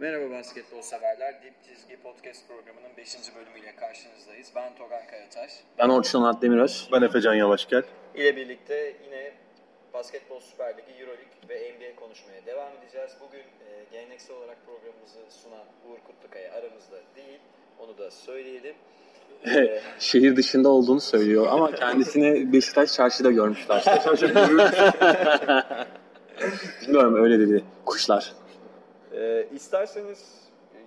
Merhaba basketbol severler. Dip Çizgi Podcast programının 5. bölümüyle karşınızdayız. Ben Togan Karataş. Ben Orçun Onat Demiröz. Ben Efecan Yavaşgel. İle birlikte yine Basketbol Süper Ligi, Euroleague ve NBA konuşmaya devam edeceğiz. Bugün e, geleneksel olarak programımızı sunan Uğur Kutlukaya aramızda değil. Onu da söyleyelim. Şehir dışında olduğunu söylüyor ama kendisini Beşiktaş çarşıda görmüşler. Bilmiyorum öyle dedi kuşlar. E, isterseniz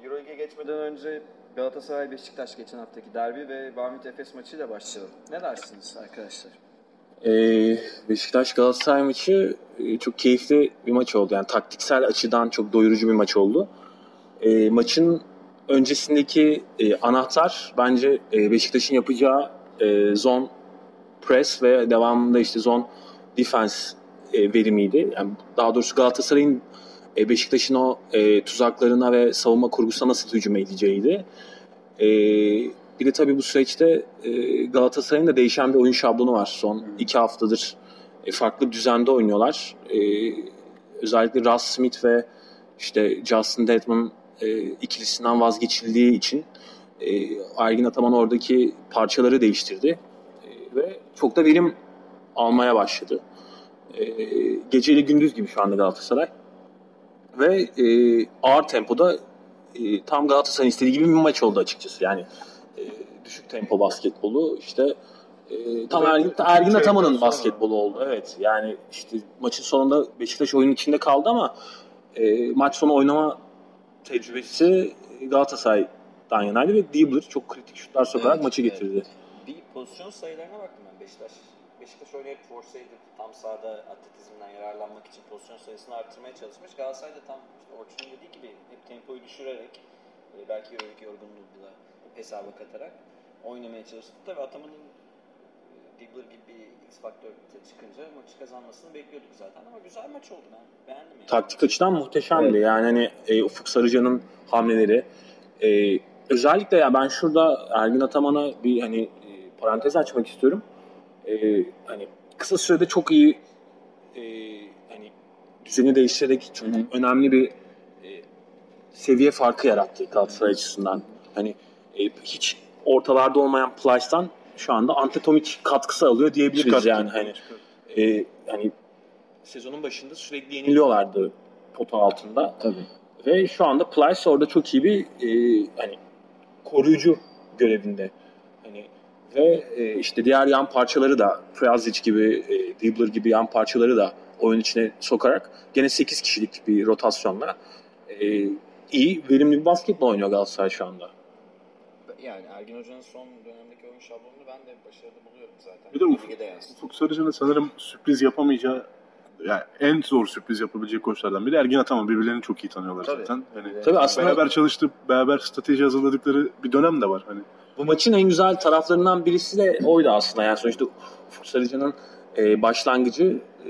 Euroleague'e geçmeden önce Galatasaray Beşiktaş geçen haftaki derbi ve Bahmut Efes maçıyla başlayalım. Ne dersiniz arkadaşlar? Ee, Beşiktaş Galatasaray maçı e, çok keyifli bir maç oldu. Yani taktiksel açıdan çok doyurucu bir maç oldu. Ee, maçın öncesindeki e, anahtar bence e, Beşiktaş'ın yapacağı e, zone press ve devamında işte zone defense e, verimiydi. Yani daha doğrusu Galatasaray'ın e, Beşiktaş'ın o e, tuzaklarına ve savunma kurgusuna nasıl hücum edeceğiydi. E, bir de tabii bu süreçte e, Galatasaray'ın da değişen bir oyun şablonu var. Son iki haftadır e, farklı bir düzende oynuyorlar. E, özellikle Russ Smith ve işte Justin Dedman e, ikilisinden vazgeçildiği için e, Ergin Ataman oradaki parçaları değiştirdi. E, ve çok da verim almaya başladı. E, geceyle gündüz gibi şu anda Galatasaray. Ve e, ağır tempoda e, tam Galatasaray'ın istediği gibi bir maç oldu açıkçası. Yani e, düşük tempo basketbolu işte e, tam Ergin, Ergin Ataman'ın basketbolu oldu. Evet yani işte maçın sonunda Beşiktaş oyunun içinde kaldı ama e, maç sonu oynama tecrübesi Galatasaray'dan yanaydı ve Diebler çok kritik şutlar sokarak Evet, maçı evet. getirdi. Bir pozisyon sayılarına baktım ben Beşiktaş. Beşiktaş oynayıp forsaydı tam sahada atletizmden yararlanmak için pozisyon sayısını arttırmaya çalışmış. Galatasaray da tam işte Orçun'un dediği gibi hep tempoyu düşürerek e, belki yorgunluğunu da hesaba katarak oynamaya çalıştı. Tabii Ataman'ın e, Dibbler gibi bir X faktör çıkınca maçı kazanmasını bekliyorduk zaten ama güzel maç oldu ben beğendim yani. taktik açıdan muhteşemdi. Yani hani e, Ufuk Sarıcan'ın hamleleri e, özellikle ya ben şurada Ergin Ataman'a bir hani e, parantez açmak istiyorum. E, hani kısa sürede çok iyi e, hani düzeni değiştirerek çok önemli bir e, seviye farkı yarattı Galatasaray açısından. Hani e, hiç ortalarda olmayan Plyce'dan şu anda Antetomic katkısı alıyor diyebiliriz Çıkarttı. yani hani e, hani sezonun başında sürekli yeniliyorlardı pota altında. Tabii. Ve şu anda Plyce orada çok iyi bir e, hani koruyucu görevinde. Ve e, işte diğer yan parçaları da Preazic gibi, e, Dibbler gibi yan parçaları da oyun içine sokarak gene 8 kişilik bir rotasyonla e, iyi, verimli bir basketbol oynuyor Galatasaray şu anda. Yani Ergin Hoca'nın son dönemdeki oyun şablonunu ben de başarılı buluyorum zaten. Bir de Ufuk-. Ufuk Sarıcan'ın sanırım sürpriz yapamayacağı yani en zor sürpriz yapabilecek koçlardan biri Ergin Ataman. Birbirlerini çok iyi tanıyorlar Tabii. zaten. Hani Tabii aslında beraber çalıştıp beraber strateji hazırladıkları bir dönem de var. Hani bu maçın en güzel taraflarından birisi de oydu aslında. Yani sonuçta Ufuk Sarıcan'ın e, başlangıcı e,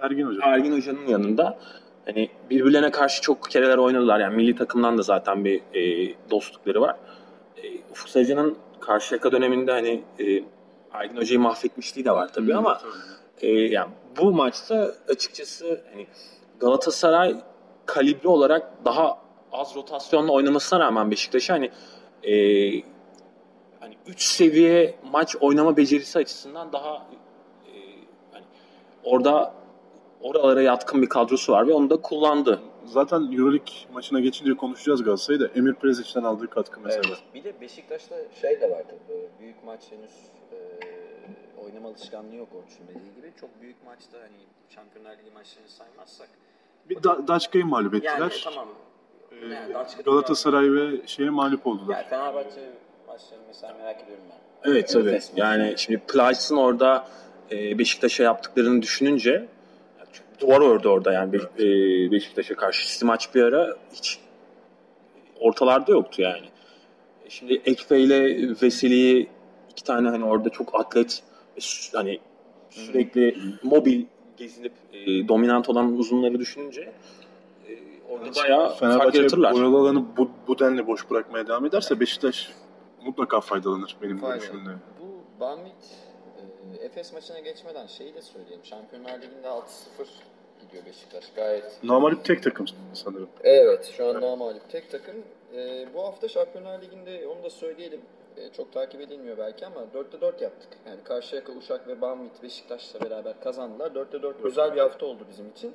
Ergin Hoca. Ergin Hoca'nın yanında hani birbirlerine karşı çok kereler oynadılar. Yani milli takımdan da zaten bir e, dostlukları var. E, Ufuk Sarıcan'ın Karşıyaka döneminde hani e, Ergin Hoca'yı mahvetmişliği de var tabii ama e, yani bu maçta açıkçası hani Galatasaray kalibre olarak daha az rotasyonla oynamasına rağmen Beşiktaş'a hani e, 3 seviye maç oynama becerisi açısından daha e, hani orada oralara yatkın bir kadrosu var ve onu da kullandı. Zaten Euroleague maçına geçince konuşacağız Galatasaray'ı da Emir Prezic'den aldığı katkı mesela. Evet. Bir de Beşiktaş'ta şey de var tabii. böyle Büyük maç henüz e, oynama alışkanlığı yok Orçun dediği gibi. Çok büyük maçta hani Şampiyonlar Ligi maçlarını saymazsak. Bir da, Daçka'yı mağlup ettiler. Yani tamam. Ee, Yani Galatasaray ve şeye mağlup oldular. Yani Fenerbahçe maçlarını mesela merak ediyorum ben. Evet tabii. Maçı. Yani şimdi Plyce'ın orada e, Beşiktaş'a yaptıklarını düşününce duvar ördü orada yani Be- e, Beşiktaş'a karşı. Sizi maç bir ara hiç ortalarda yoktu yani. E, Şimdi Ekfe ile Veseli'yi iki tane hani orada çok atlet hani sürekli mobil gezinip e, dominant olan uzunları düşününce e, orada bayağı fark Fenerbahçe yaratırlar. boyalı alanı bu, bu denli boş bırakmaya devam ederse Beşiktaş mutlaka faydalanır benim Fayda. görüşümde. Bu Banvit e, Efes maçına geçmeden şeyi de söyleyeyim. Şampiyonlar Ligi'nde 6-0 gidiyor Beşiktaş. Gayet Namalip tek takım sanırım. Evet, şu an namalip tek takım. Ee, bu hafta Şampiyonlar Ligi'nde onu da söyleyelim. Ee, çok takip edilmiyor belki ama 4'te 4 yaptık. Yani Karşıyaka, Uşak ve Banvit Beşiktaş'la beraber kazandılar. 4'te 4 güzel bir hafta oldu bizim için.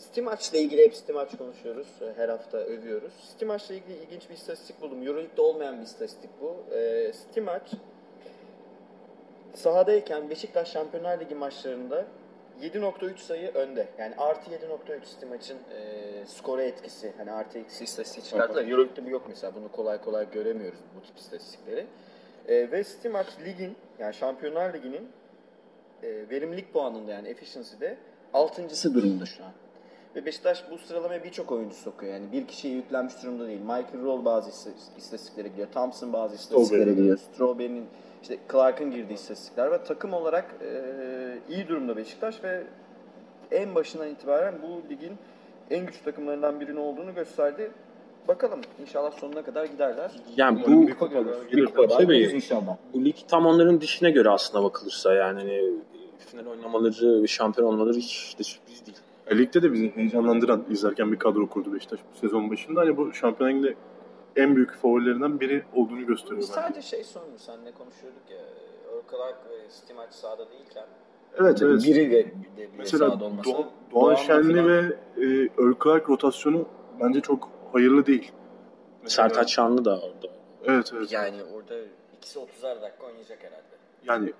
Stimaç'la ilgili hep Stimaç konuşuyoruz. Ee, Her hafta övüyoruz. Stimaç'la ilgili ilginç bir istatistik buldum. Euroleague'de olmayan bir istatistik bu. Ee, Stimaç sahadayken Beşiktaş Şampiyonlar Ligi maçlarında 7.3 sayı önde. Yani artı 7.3 Stimaç'ın e, skora etkisi. Hani artı eksi istatistiği çıkarttılar. Euroleague'de bu yok mesela. Bunu kolay kolay göremiyoruz bu tip istatistikleri. E, ve Stimaç ligin yani Şampiyonlar Ligi'nin e, verimlilik puanında yani efficiency'de 6. durumda şu an. Ve Beşiktaş bu sıralamaya birçok oyuncu sokuyor. Yani bir kişiye yüklenmiş durumda değil. Michael Roll bazı ist- istatistiklere gidiyor. Thompson bazı istatistiklere gidiyor. Strawberry'nin işte Clark'ın girdiği istatistikler ve takım olarak e, iyi durumda Beşiktaş ve en başından itibaren bu ligin en güçlü takımlarından birinin olduğunu gösterdi. Bakalım inşallah sonuna kadar giderler. Yani bu bir kupa Gelir. gelir. Bir kupa daha Tabii. geliriz inşallah. bu lig tam onların dişine göre aslında bakılırsa yani hani final oynamaları ve şampiyon olmaları hiç de sürpriz değil. Ligde de bizi heyecanlandıran izlerken bir kadro kurdu Beşiktaş bu sezon başında. Hani bu Şampiyonlar Ligi'nde en büyük favorilerinden biri olduğunu gösteriyor Biz bence. sadece şey sormuş, seninle konuşuyorduk ya. Örkalak ve Stimaç sahada değilken Evet evet. Biri de bir Mesela sahada olmasa. Doğan, Doğan Şenli falan- ve e, Örklark rotasyonu bence çok hayırlı değil. Mesela- Sertaç Şanlı da orada. Evet evet. Yani orada ikisi 30'ar dakika oynayacak herhalde. Yani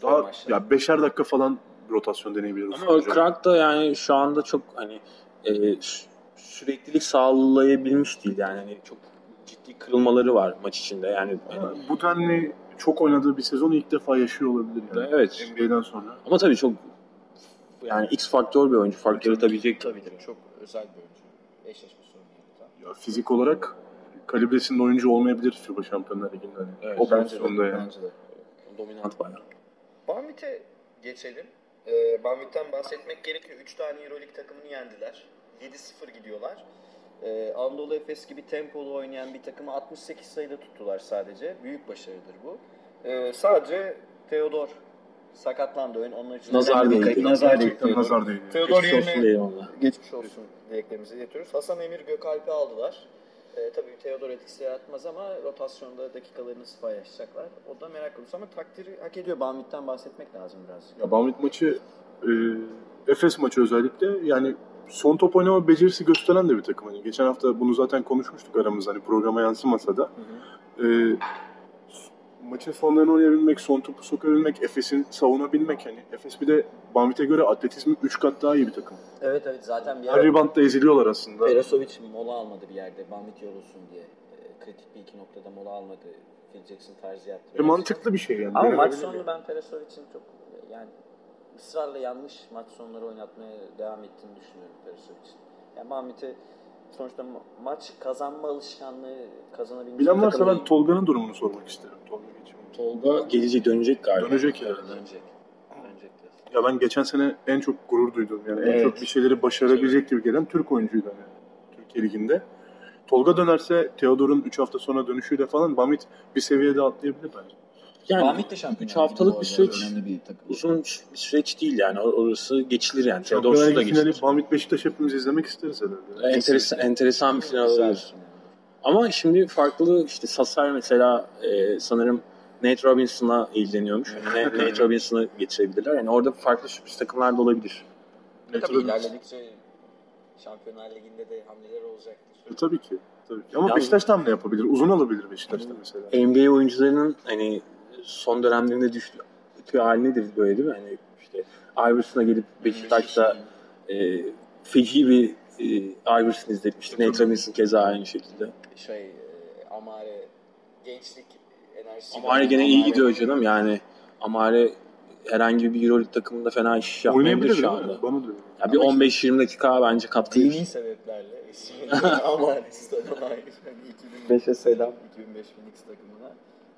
Zor daha maçlar. ya beşer dakika falan rotasyon deneyebiliriz. Ama Ölkrak da yani şu anda çok hani e, sü- süreklilik sağlayabilmiş değil yani hani çok ciddi kırılmaları var maç içinde yani. Ama bu denli çok oynadığı bir sezon ilk defa yaşıyor olabilir yani. Evet. NBA'den sonra. Ama tabii çok yani X faktör bir oyuncu. Fark yaratabilecek. Tabii tabii çok özel bir oyuncu. Eşleşme sorunu yani. Ya fizik olarak kalibresinde oyuncu olmayabilir FIBA Şampiyonlar Ligi'nde. Hani. Evet, o Bence de, pozisyonda yani. bence de. Dominant bayağı. Banvit'e geçelim. Ee, Banvit'ten bahsetmek gerekiyor. 3 tane Euroleague takımını yendiler. 7-0 gidiyorlar. Ee, Anadolu Efes gibi tempolu oynayan bir takımı 68 sayıda tuttular sadece. Büyük başarıdır bu. Ee, sadece Theodor sakatlandı. Oyun onlar için Nazar değdi. Nazar değdi. Nazar değdi. Theodor yerine geçmiş olsun dileklerimizi iletiyoruz. Hasan Emir Gökalp'i aldılar. Ee, tabii Theodor etkisi yaratmaz ama rotasyonda dakikalarını paylaşacaklar. O da merak konusu ama takdiri hak ediyor. Banvit'ten bahsetmek lazım biraz. Ya Banvit maçı e, Efes maçı özellikle yani son top oynama becerisi gösteren de bir takım. Hani geçen hafta bunu zaten konuşmuştuk aramızda hani programa yansımasa da. E, maçın sonlarını oynayabilmek, son topu sokabilmek, Efes'in savunabilmek hani Efes bir de Banvit'e göre atletizmi 3 kat daha iyi bir takım. Evet evet zaten bir Her reboundda eziliyorlar aslında. Perasovic mola almadı bir yerde. Bambit yorulsun diye. Ee, kritik bir iki noktada mola almadı. Phil Jackson tarzı yaptı. E, mantıklı bir şey yani. Ama maç yani. ben Perasovic'in çok yani ısrarla yanlış maç sonları oynatmaya devam ettiğini düşünüyorum Perasovic'in. Yani Bambit'e sonuçta ma- maç kazanma alışkanlığı kazanabilmiş Bilen bir varsa ben. Tolga'nın durumunu sormak isterim. Tolga geçiyor. Tolga gelecek dönecek galiba. Dönecek yani. Dönecek. Dönecek diyorsun. Ya ben geçen sene en çok gurur duydum. Yani en Evet. çok bir şeyleri başarabilecek gibi gelen Türk oyuncuydu yani. Türkiye Ligi'nde. Tolga dönerse Theodor'un 3 hafta sonra dönüşüyle falan Bamit bir seviyede atlayabilir bence. Yani Bambit de şampiyon. 3 haftalık bir süreç bir uzun bir süreç değil yani. Or- Orası geçilir yani. Şampiyonlar da geçilir. Bamit Beşiktaş hepimiz izlemek isteriz herhalde. Enteresan, enteresan bir final final. Ama şimdi farklı işte Sasar mesela e, sanırım Nate Robinson'la ilgileniyormuş. Yani Nate Robinson'ı getirebilirler. Yani orada farklı sürpriz takımlar da olabilir. Ne Tabii tabii, ilerledikçe Şampiyonlar Ligi'nde de hamleler olacaktır. E, tabii ki. Tabii ki. Ama Beşiktaş'tan ne yapabilir? Uzun alabilir Beşiktaş'ta mesela. NBA oyuncularının hani son dönemlerinde düştüğü halidir böyle değil mi? Hani işte Iverson'a gelip Beşiktaş'ta e, feci bir e, Iverson izletmişti. Nate Robinson keza aynı şekilde. Şey, e, Amare gençlik enerjisi. Amare gene iyi gidiyor canım yani. Amare herhangi bir Euroleague takımında fena iş yapmayabilir Oynayabilir şu anda. Bana da. Ya bir 15-20 dakika bence katkı Dini sebeplerle Amare ait. Hani 2005'e selam 2005 Phoenix takımına.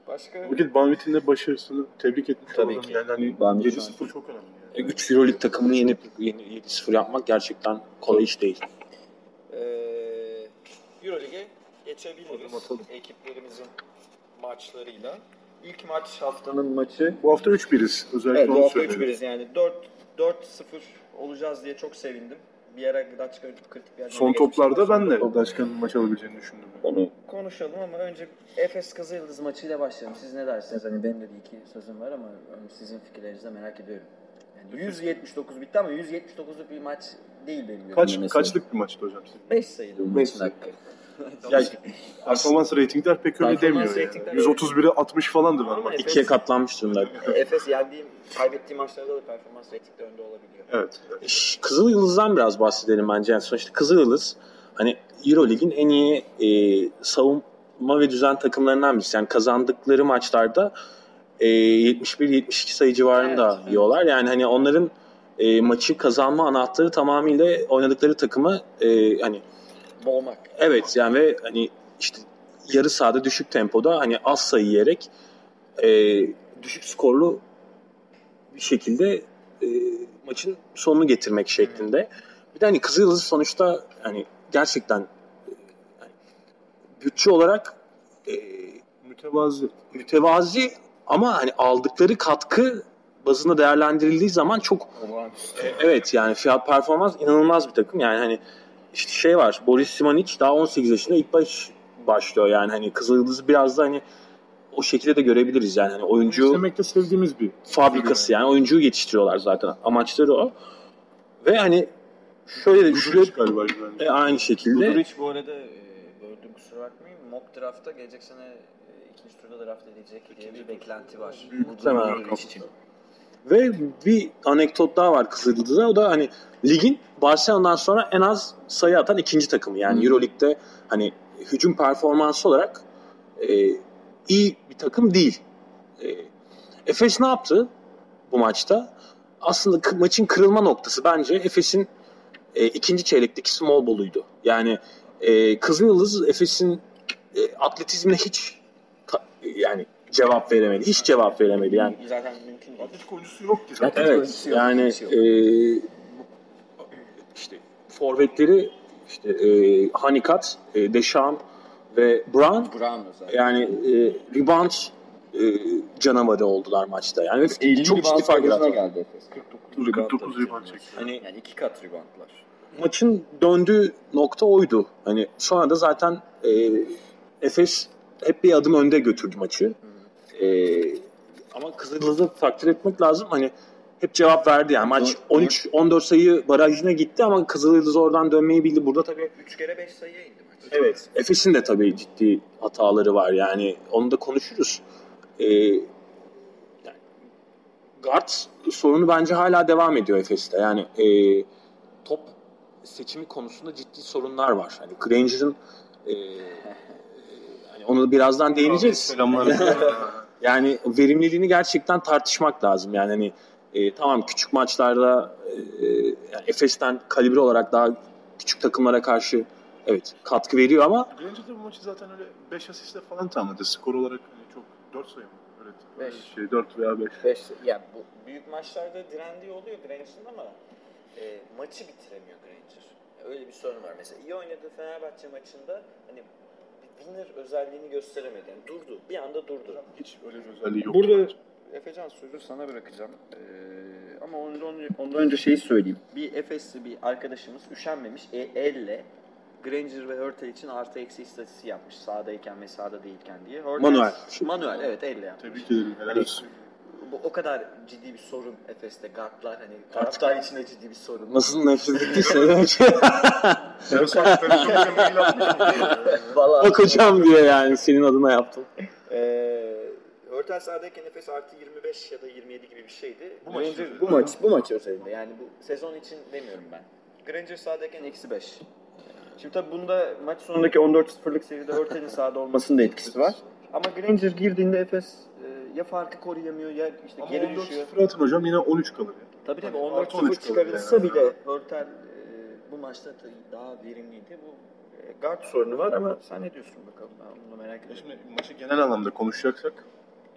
Başka Vakit Banvit'in de başarısını tebrik etmiş Tabii olalım. ki. Yani hani Banvit 7-0 çok önemli. Yani. 3 Euroleague takımını yenip yeni 7-0 yapmak gerçekten kolay iş değil. Ee, Euroleague'e geçebiliriz. Atalım. Ekiplerimizin maçlarıyla. İlk maç haftanın maçı. Bu hafta 3-1'iz. Özellikle Evet bu hafta söyleyelim. 3-1'iz yani 4 4-0 olacağız diye çok sevindim. Bir ara Gdaçka kritik bir yerden Son toplarda ben de Daşkan'ın maç alabileceğini düşündüm. Onu konuşalım ama önce Efes Kızılyıldız maçıyla başlayalım. Siz ne dersiniz? Hani benim de bir iki sözüm var ama sizin fikirlerinizi de merak ediyorum. Yani 179 bitti ama 179'luk bir maç değil benim Kaç, kaçlık bir maçtı hocam? sizin? 5 sayılı bu Beş maçın sayı. hakkı. Ya, performans reytingler pek öyle Performans demiyor yani. 131'e 60 falandır Ama normal. Efes- İkiye katlanmış durumda. Efes yendiğim, kaybettiğim maçlarda da performans reytingde önde olabiliyor. Evet. Ş- Kızıl Yıldız'dan biraz bahsedelim bence. Yani sonuçta Kızıl Yıldız hani Eurolig'in en iyi e, savunma ve düzen takımlarından birisi. Yani kazandıkları maçlarda e, 71-72 sayı civarında Evet, evet. yiyorlar. Yani hani onların e, maçı kazanma anahtarı tamamıyla oynadıkları takımı e, hani Boğmak. Evet yani ve hani işte yarı sahada düşük tempoda hani az sayı yiyerek e, düşük skorlu bir şekilde e, maçın sonunu getirmek şeklinde. Bir de hani Kızılyıldız sonuçta hani gerçekten e, hani bütçe olarak e, Mütevazı. mütevazi ama hani aldıkları katkı bazında değerlendirildiği zaman çok e, evet yani fiyat performans inanılmaz bir takım. Yani hani işte şey var Boris Simanic daha 18 yaşında ilk baş başlıyor yani hani Kızılyıldız'ı biraz da hani o şekilde de görebiliriz yani hani oyuncu İzlemekte sevdiğimiz bir. fabrikası yani oyuncuyu yetiştiriyorlar zaten amaçları o. Ve hani şöyle de şöyle Guduric galiba e, aynı şekilde Guduric bu arada e, böldüm kusura bakmayın. Mock draft'ta gelecek sene e, ikinci turda draft edilecek diye bir beklenti var. Büyük. Guduric için. Ve bir anekdot daha var Kızıldız'da. O da hani ligin Barcelona'dan sonra en az sayı atan ikinci takımı. Yani Hı. Euroleague'de hani hücum performansı olarak e, iyi bir takım değil. E, Efes ne yaptı bu maçta? Aslında maçın kırılma noktası bence Efes'in e, ikinci çeyrekteki small ball'uydu. Yani e, Kızılyıldız Efes'in e, atletizmine hiç ta- yani cevap veremedi. Hiç cevap veremedi. Yani Zaten mümkün değil. Atletik oyuncusu yok ki zaten. Evet oyuncusu yok, yani yok. e, işte forvetleri işte e, Hanikat, e, Deşan ve Brown Brown yani e, rebound e, canavarı oldular maçta. Yani ve 50 çok ciddi fark geldi Efes. 49 49 rebound çekti. Hani Yani iki kat reboundlar. maçın döndüğü nokta oydu. Hani sonra da zaten e, Efes hep bir adım önde götürdü maçı. E, ama Kızıldız'ı takdir etmek lazım. Hani hep cevap verdi yani. Maç 13-14 sayı barajına gitti ama Kızıldız oradan dönmeyi bildi. Burada tabii 3 kere 5 sayıya indi maç. evet Efes'in de tabii ciddi hataları var. Yani onu da konuşuruz. E, yani guard sorunu bence hala devam ediyor Efes'te. Yani e, top seçimi konusunda ciddi sorunlar var. Hani Granger'ın e, hani onu birazdan değineceğiz. Yani verimliliğini gerçekten tartışmak lazım. Yani hani e, tamam küçük maçlarda e, yani Efes'ten kalibre olarak daha küçük takımlara karşı evet katkı veriyor ama Birinci de bu maçı zaten öyle 5 asistle falan tamamladı. Skor olarak hani çok 4 sayı mı? Öyle, öyle Beş. şey 4 veya 5. 5 yani bu büyük maçlarda direndiği oluyor Granger'ın ama e, maçı bitiremiyor Granger. Öyle bir sorun var. Mesela iyi oynadığı Fenerbahçe maçında hani bir winner özelliğini gösteremedi. Yani durdu. Bir anda durdu. Hiç öyle bir özelliği yok. Burada Efecan sözü sana bırakacağım. Ee, ama ondan önce, ondan önce şeyi söyleyeyim. Bir Efesli bir arkadaşımız üşenmemiş e, elle Granger ve Hurtel için artı eksi istatistiği yapmış. Sağdayken ve sahada değilken diye. Hurtel- Manuel. Manuel evet elle yapmış. Tebrik ederim. Helal Hani- olsun. Bu o kadar ciddi bir sorun Efes'te guardlar hani taraftar için de ciddi bir sorun. nasıl nefret ettiyse Sen sonra televizyonda mail atmış Valla. bak hocam diyor yani senin adına yaptım. Ee, Hörtel sahadayken Efes artı 25 ya da 27 gibi bir şeydi. Bu maç bu maç bu maç özelinde yani bu sezon için demiyorum ben. Granger sahadayken eksi 5. Şimdi tabii bunda maç sonundaki 14-0'lık seride Hörtel'in sahada olmasının da etkisi var. Ama Granger girdiğinde Efes ya farkı koruyamıyor ya işte Ama geri 14 düşüyor. 0 atın hocam yine 13 kalır. Yani. Tabii tabii Artı 14 13 0 çıkarılsa yani. bile Hörtel e, bu maçta daha verimliydi. Bu e, guard sorunu var ama sen ne diyorsun bakalım ben bunu merak ediyorum. Şimdi maçı genel anlamda konuşacaksak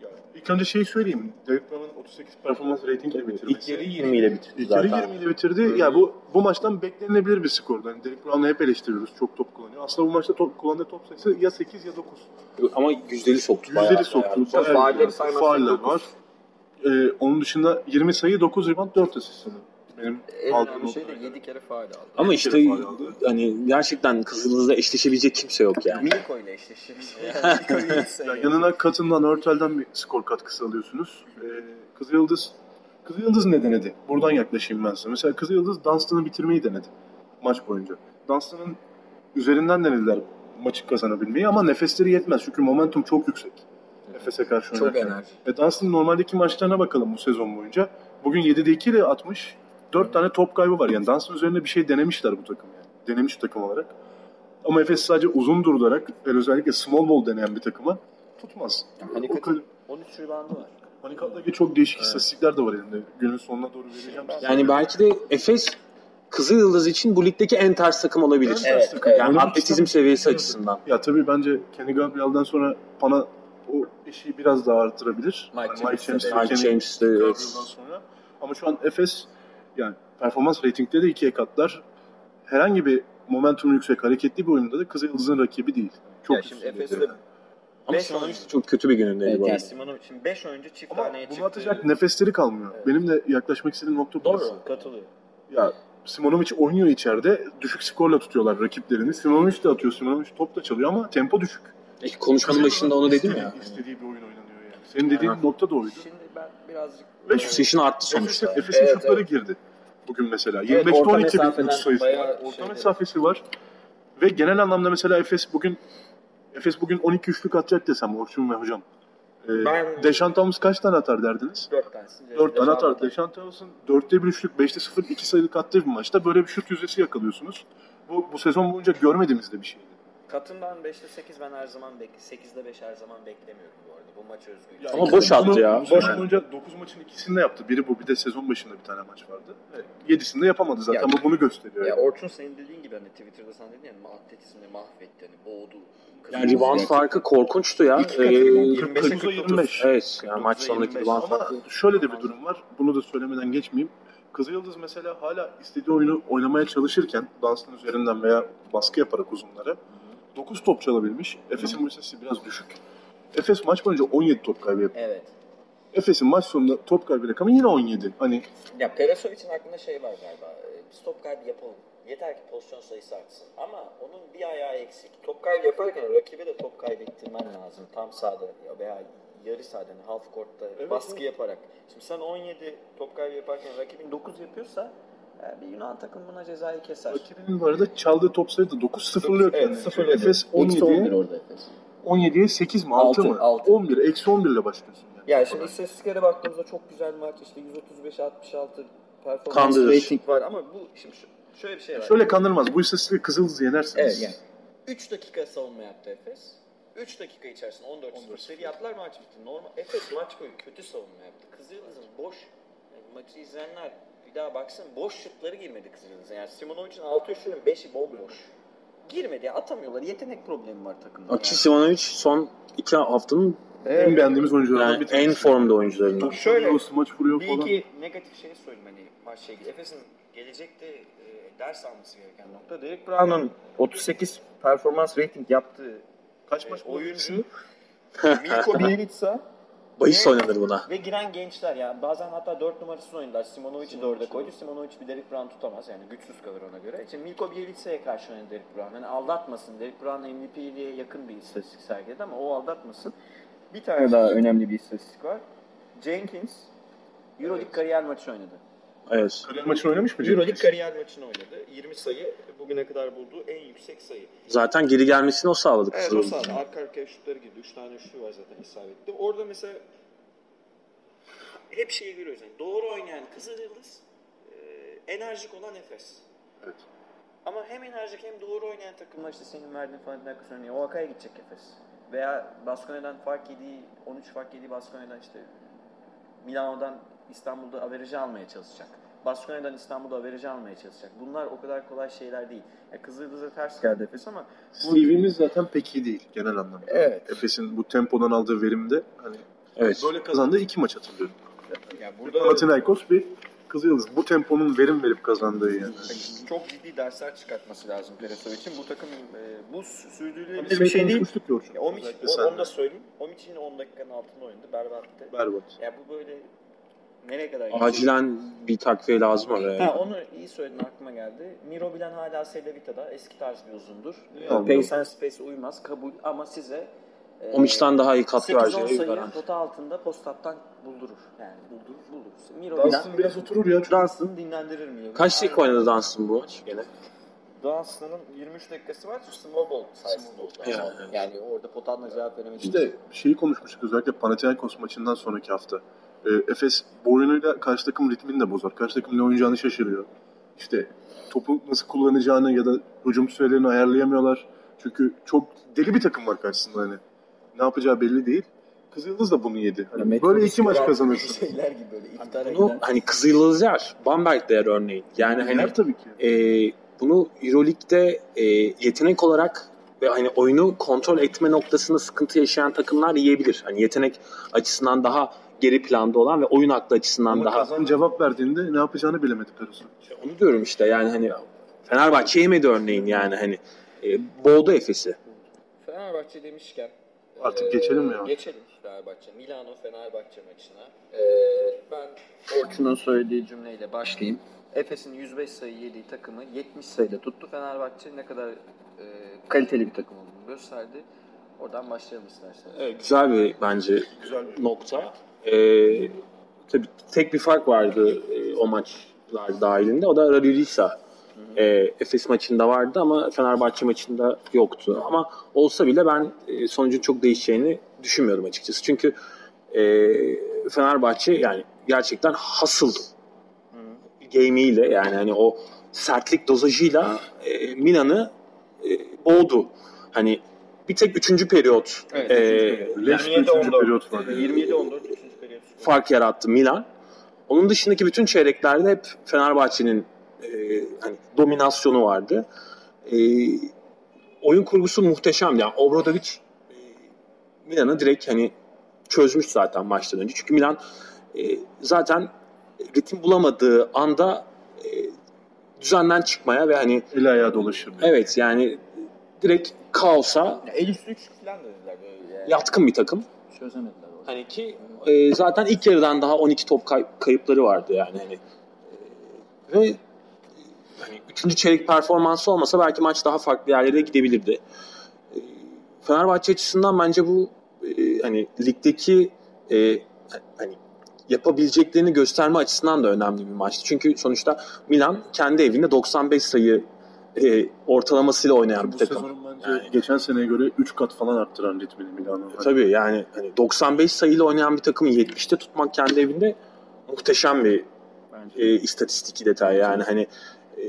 ya ilk önce şeyi söyleyeyim. Derek Brown'un 38 performans ratingle bitirmesi. İlk yarı 20 ile bitirdi İlk yarı zaten. 20 ile bitirdi. Ya bu bu maçtan beklenebilir bir skordu. Yani Derek Brown'u hep eleştiriyoruz. Çok top kullanıyor. Aslında bu maçta top, kullandığı top sayısı ya 8 ya 9. Ama yüzdeli soktu. bayağı. Yüzdeli soktu. Bayağı. Bayağı yani. dokuz. var. Ee, onun dışında 20 sayı 9 rebound 4 asist sanırım. Benim En aldığım şey de notlara 7 kere faal aldı. Ama işte hani gerçekten Kızıldız'la eşleşebilecek kimse yok yani. Milko ile eşleşiyor. Yani yanına Katın'dan, Örtel'den bir skor katkısı alıyorsunuz. Ee, Kızılyıldız, Kızılyıldız ne denedi? Buradan yaklaşayım ben size. Mesela Kızılyıldız Dunstan'ı bitirmeyi denedi maç boyunca. Dunstan'ın üzerinden denediler maçı kazanabilmeyi ama nefesleri yetmez çünkü momentum çok yüksek. Nefese karşı Çok oynarken. enerji. Ve Dunstan normaldeki maçlarına bakalım bu sezon boyunca. Bugün 7'de 2 ile atmış. 4 tane top kaybı var. Yani Dunstan üzerinde bir şey denemişler bu takım yani. Denemiş takım olarak. Ama Efes sadece uzun durdurarak ve özellikle small ball deneyen bir takıma tutmaz. Hani O kadar- 13 ribandı var. Panikat'taki çok değişik istatistikler de var elimde. Günün sonuna doğru vereceğim. Yani belki de Efes Kızılyıldız için bu ligdeki en ters takım olabilir. En ters Evet, takım. evet. Yani bir atletizm seviyesi açısından. Ya tabii bence Kenny Gabriel'den sonra Pana o eşiği biraz daha artırabilir. Mike Yani de. James'le Mike Kenny James'te Gabriel'den evet. sonra. Ama şu an Efes yani performans reytingde de ikiye katlar. Herhangi bir momentum yüksek hareketli bir oyunda da Kızılyıldız'ın rakibi değil. Çok Ya şimdi Efes'te. Ama Beş Simonovic çok kötü bir günündeydi Evet, bu arada. Simonu şimdi 5 oyuncu çift Ama taneye bunu çıktı. atacak nefesleri kalmıyor. Evet. Benim de yaklaşmak istediğim nokta burası. Doğru, katılıyorum. Ya Simonovic oynuyor içeride. Düşük skorla tutuyorlar rakiplerini. Simonovic de atıyor. Simonovic top da çalıyor ama tempo düşük. İlk konuşmanın başında onu dedim ya. İstediği- bir oyun oynanıyor yani. Senin dediğin Aynen. nokta da oydu. Şimdi ben birazcık... Ve Şu session arttı sonuçta. Efes'in Efes'in Evet, şutları evet. girdi bugün mesela. Evet, 25'te orta 12 bir üç sayısı var. Orta mesafesi var. Ve genel anlamda mesela Efes bugün Efes bugün 12 üçlük atacak desem Orçun ve hocam. Ee, Ben- Deşan Thomas kaç tane atar derdiniz? 4 tanesini... 4 tane atar. Deşan Thomas'ın 4'te 1 üçlük, 5'te 0, 2 sayılık attığı bir maçta böyle bir şut yüzdesi yakalıyorsunuz. Bu, bu sezon boyunca görmediğimiz de bir şeydi. Katından 5'te 8 ben her zaman bek 8'de 5 her zaman beklemiyorum bu arada. Bu maç özgü. Ya Ama iki- boş attı ya. Yani. boyunca 9 maçın ikisini de yaptı. Biri bu bir de sezon başında bir tane maç vardı. 7'sini de yapamadı zaten Ya- ama bunu gösteriyor. Ya yani. Orçun senin dediğin gibi hani Twitter'da sen dedin ya atletizmle mahvetti hani boğdu. Yani rebound farkı korkunçtu ya. İki katı Ee, 25'e 49'a 49. 25. evet yani maç sonundaki 25. rebound Ama farkı. şöyle de bir durum var. Bunu da söylemeden geçmeyeyim. Kızılyıldız mesela hala istediği oyunu oynamaya çalışırken Dunstan üzerinden veya baskı yaparak uzunlara 9 top çalabilmiş. Efes'in bu istatistiği biraz düşük. Efes maç boyunca 17 top kaybı yapıyor. Evet. Efes'in maç sonunda top kaybı rakamı yine 17. Hani Ya Perasovic'in aklında şey var galiba. e, Biz top kaybı yapalım. Yeter ki pozisyon sayısı artsın. Ama onun bir ayağı eksik. Top kaybı yaparken rakibe de top kaybettirmen lazım. Tam sahada ya veya yarı sahada, half court'ta Evet, baskı evet. yaparak. Şimdi sen 17 top kaybı yaparken rakibin 9 yapıyorsa e, bir Yunan takım buna cezayı keser. rakibinin bu arada çaldığı top sayısı da 9 sıfırlıyor Evet, kendini. sıfırladı. Efes Eksi 11 17'ye orada Efes. 17'ye 8 mi 6, Altı, mı? altı. 11. Eksi 11 ile başlıyorsun. Yani. Ya şimdi istatistiklere baktığımızda çok güzel maç işte 135 66 performans Kandırır. rating var ama bu şimdi şu- şöyle bir şey var. Şöyle kandırmaz. Bu istatistikle Kızıldız'ı yenersiniz. Evet yani 3 dakika savunma yaptı Efes. 3 dakika içerisinde 14 0 seri yaptılar maç bitti. Normal Efes maç boyu kötü savunma yaptı. Kızıldız'ın boş yani maçı izleyenler bir daha baksın boş şutları girmedi Kızıldız'a. Yani Simonovic'in 6 üçlünün 5'i bomboş. Girmedi atamıyorlar. Yetenek problemi var takımda. Akçi Simonovic son iki haftanın En beğendiğimiz oyunculardan yani bir tanesi. en formda oyuncularından. Top Şöyle, smaç vuruyor Bir falan. iki negatif şey söyleyeyim hani maçla ilgili. Efes'in gelecekte e, ders alması gereken nokta. Derek Brown'un 38 performans rating yaptığı Kaç e, maç oyuncu Milko Bielitsa Bahis oynanır buna. ve giren gençler ya bazen hatta 4 numarasını oynadılar. Simonovic'i 4'e koydu. Simonovic bir Derek Brown tutamaz yani güçsüz kalır ona göre. İşte Milko Bielitsa'ya karşı oynadı Derek Brown. Yani aldatmasın. Derek Brown MVP'liğe yakın bir istatistik sergiledi ama o aldatmasın. Bir tane daha önemli bir istatistik var. Jenkins Euroleague kariyer maçı oynadı. Evet. Kariyer maçını oynamış mı? Euroleague kariyer maçını oynadı. 20 sayı bugüne kadar bulduğu en yüksek sayı. Zaten geri gelmesini o sağladı Evet o sahada arka arkaya şutları girdi. 3 tane şutu var zaten isabetli. Orada mesela hep şeyi görüyoruz. Yani doğru oynayan Kızılyıldız, e, enerjik olan Efes. Evet. Ama hem enerjik hem doğru oynayan takımlar işte senin verdiğin falan dakika oynuyor. O Aka'ya gidecek Efes. Veya Baskonya'dan fark yediği, 13 fark yediği Baskonya'dan işte Milano'dan İstanbul'da averajı almaya çalışacak. Baskonya'dan İstanbul'da averajı almaya çalışacak. Bunlar o kadar kolay şeyler değil. Ya Kızıldız'a ters geldi Efes ama bu- CV'miz zaten pek iyi değil genel anlamda. Evet. Efes'in bu tempodan aldığı verimde hani Evet. böyle kazandığı iki maç hatırlıyorum. ya Bir Panathinaikos bir Kızılyıldız. Bu temponun verim verip kazandığı yani. çok ciddi dersler çıkartması lazım Peresov için. Bu takım e, bu sürdürülebilir bir şey değil. ya. Ya, Omic, Özellikle o- onu da söyleyeyim. Omic yine 10 dakikanın altında oynadı. Berbattı. Berbat. Ya bu böyle Nereye kadar gidecek? Acilen bir takviye lazım oraya. Ha, onu iyi söyledin aklıma geldi. Miro Bilen hala Sedevita'da eski tarz bir uzundur. Anladım. Pace and Space uymaz kabul ama size e, Omiç'ten daha iyi katkı 8-10 vereceği sayı garanti. pota altında postattan buldurur. Yani buldurur buldur. Miro Dunstan biraz oturur ya. Çünkü Dunstan dinlendirir Miro. Kaç dakika oynadı Dunstan bu maç gene? Dunstan'ın 23 dakikası var. Small ball sayesinde oldu. Yani. Yani orada potanla cevap veremedi. İşte şeyi konuşmuştuk özellikle Panathinaikos maçından sonraki hafta. Ee, Efes bu oyunuyla karşı takım ritmini de bozar. Karşı takım ne oynayacağını şaşırıyor. İşte topu nasıl kullanacağını ya da hücum sürelerini ayarlayamıyorlar. Çünkü çok deli bir takım var karşısında hani. Ne yapacağı belli değil. Kızıldız da bunu yedi. Hani böyle iki maç kazanırsın. Şeyler gibi böyle iftara Bunu giden. hani Kızıldız yer, Bamberg de yer örneğin. Yani hani Yer tabii ki. e, bunu Euroleague'de e, yetenek olarak ve hani oyunu kontrol etme noktasında sıkıntı yaşayan takımlar yiyebilir. Hani yetenek açısından daha geri planda olan ve oyun aklı açısından Ama daha kazan cevap verdiğinde ne yapacağını bilemedik Karus'un. onu diyorum işte yani hani Fenerbahçe yemedi örneğin yani hani e, boğdu Efes'i. Fenerbahçe demişken Artık eee, geçelim mi ya? Geçelim Fenerbahçe. Milano Fenerbahçe maçına. Eee, ben Orçun'un söylediği cümleyle başlayayım. Efes'in 105 sayı yediği takımı 70 sayıda tuttu Fenerbahçe. Ne kadar eee, kaliteli bir takım olduğunu gösterdi. Oradan başlayalım isterseniz. Evet, güzel bir bence Güzel nokta. Ee, tabii tek bir fark vardı e, o maçlar dahilinde. O da Radulisa. E, Efes maçında vardı ama Fenerbahçe maçında yoktu. Ama olsa bile ben e, sonucun çok değişeceğini düşünmüyorum açıkçası. Çünkü e, Fenerbahçe yani gerçekten hasıl game'iyle yani hani o sertlik dozajıyla e, Milan'ı e, boğdu. Hani bir tek üçüncü periyot Evet, e, Leş bir üçüncü periyot var. 27-14 3. fark yarattı Milan. Onun dışındaki bütün çeyreklerde hep Fenerbahçe'nin e, hani dominasyonu vardı. E, oyun kurgusu muhteşemdi. Yani Obradovic e, Milan'ı direkt hani çözmüş zaten maçtan önce. Çünkü Milan e, zaten ritim bulamadığı anda e, düzenden çıkmaya ve hani El ayağı dolaşır. evet yani direkt kaosa El üstü 3 falan dediler böyle yani. yatkın bir takım. Çözemediler. Hani ki e, zaten ilk yarıdan daha 12 top kay- kayıpları vardı yani hani. E, ve hani üçüncü çeyrek performansı olmasa belki maç daha farklı yerlere gidebilirdi. E, Fenerbahçe açısından bence bu e, hani ligdeki e, hani yapabileceklerini gösterme açısından da önemli bir maçtı. Çünkü sonuçta Milan kendi evinde 95 sayı e, ortalamasıyla oynayan bir Bu takım. sezonun bence Yani. geçen seneye göre 3 kat falan arttıran ritmini Milano. E, Tabii yani hani 95 sayıyla oynayan bir takımı 70'te tutmak kendi evinde muhteşem bir Bence. e, istatistik detay yani hani e,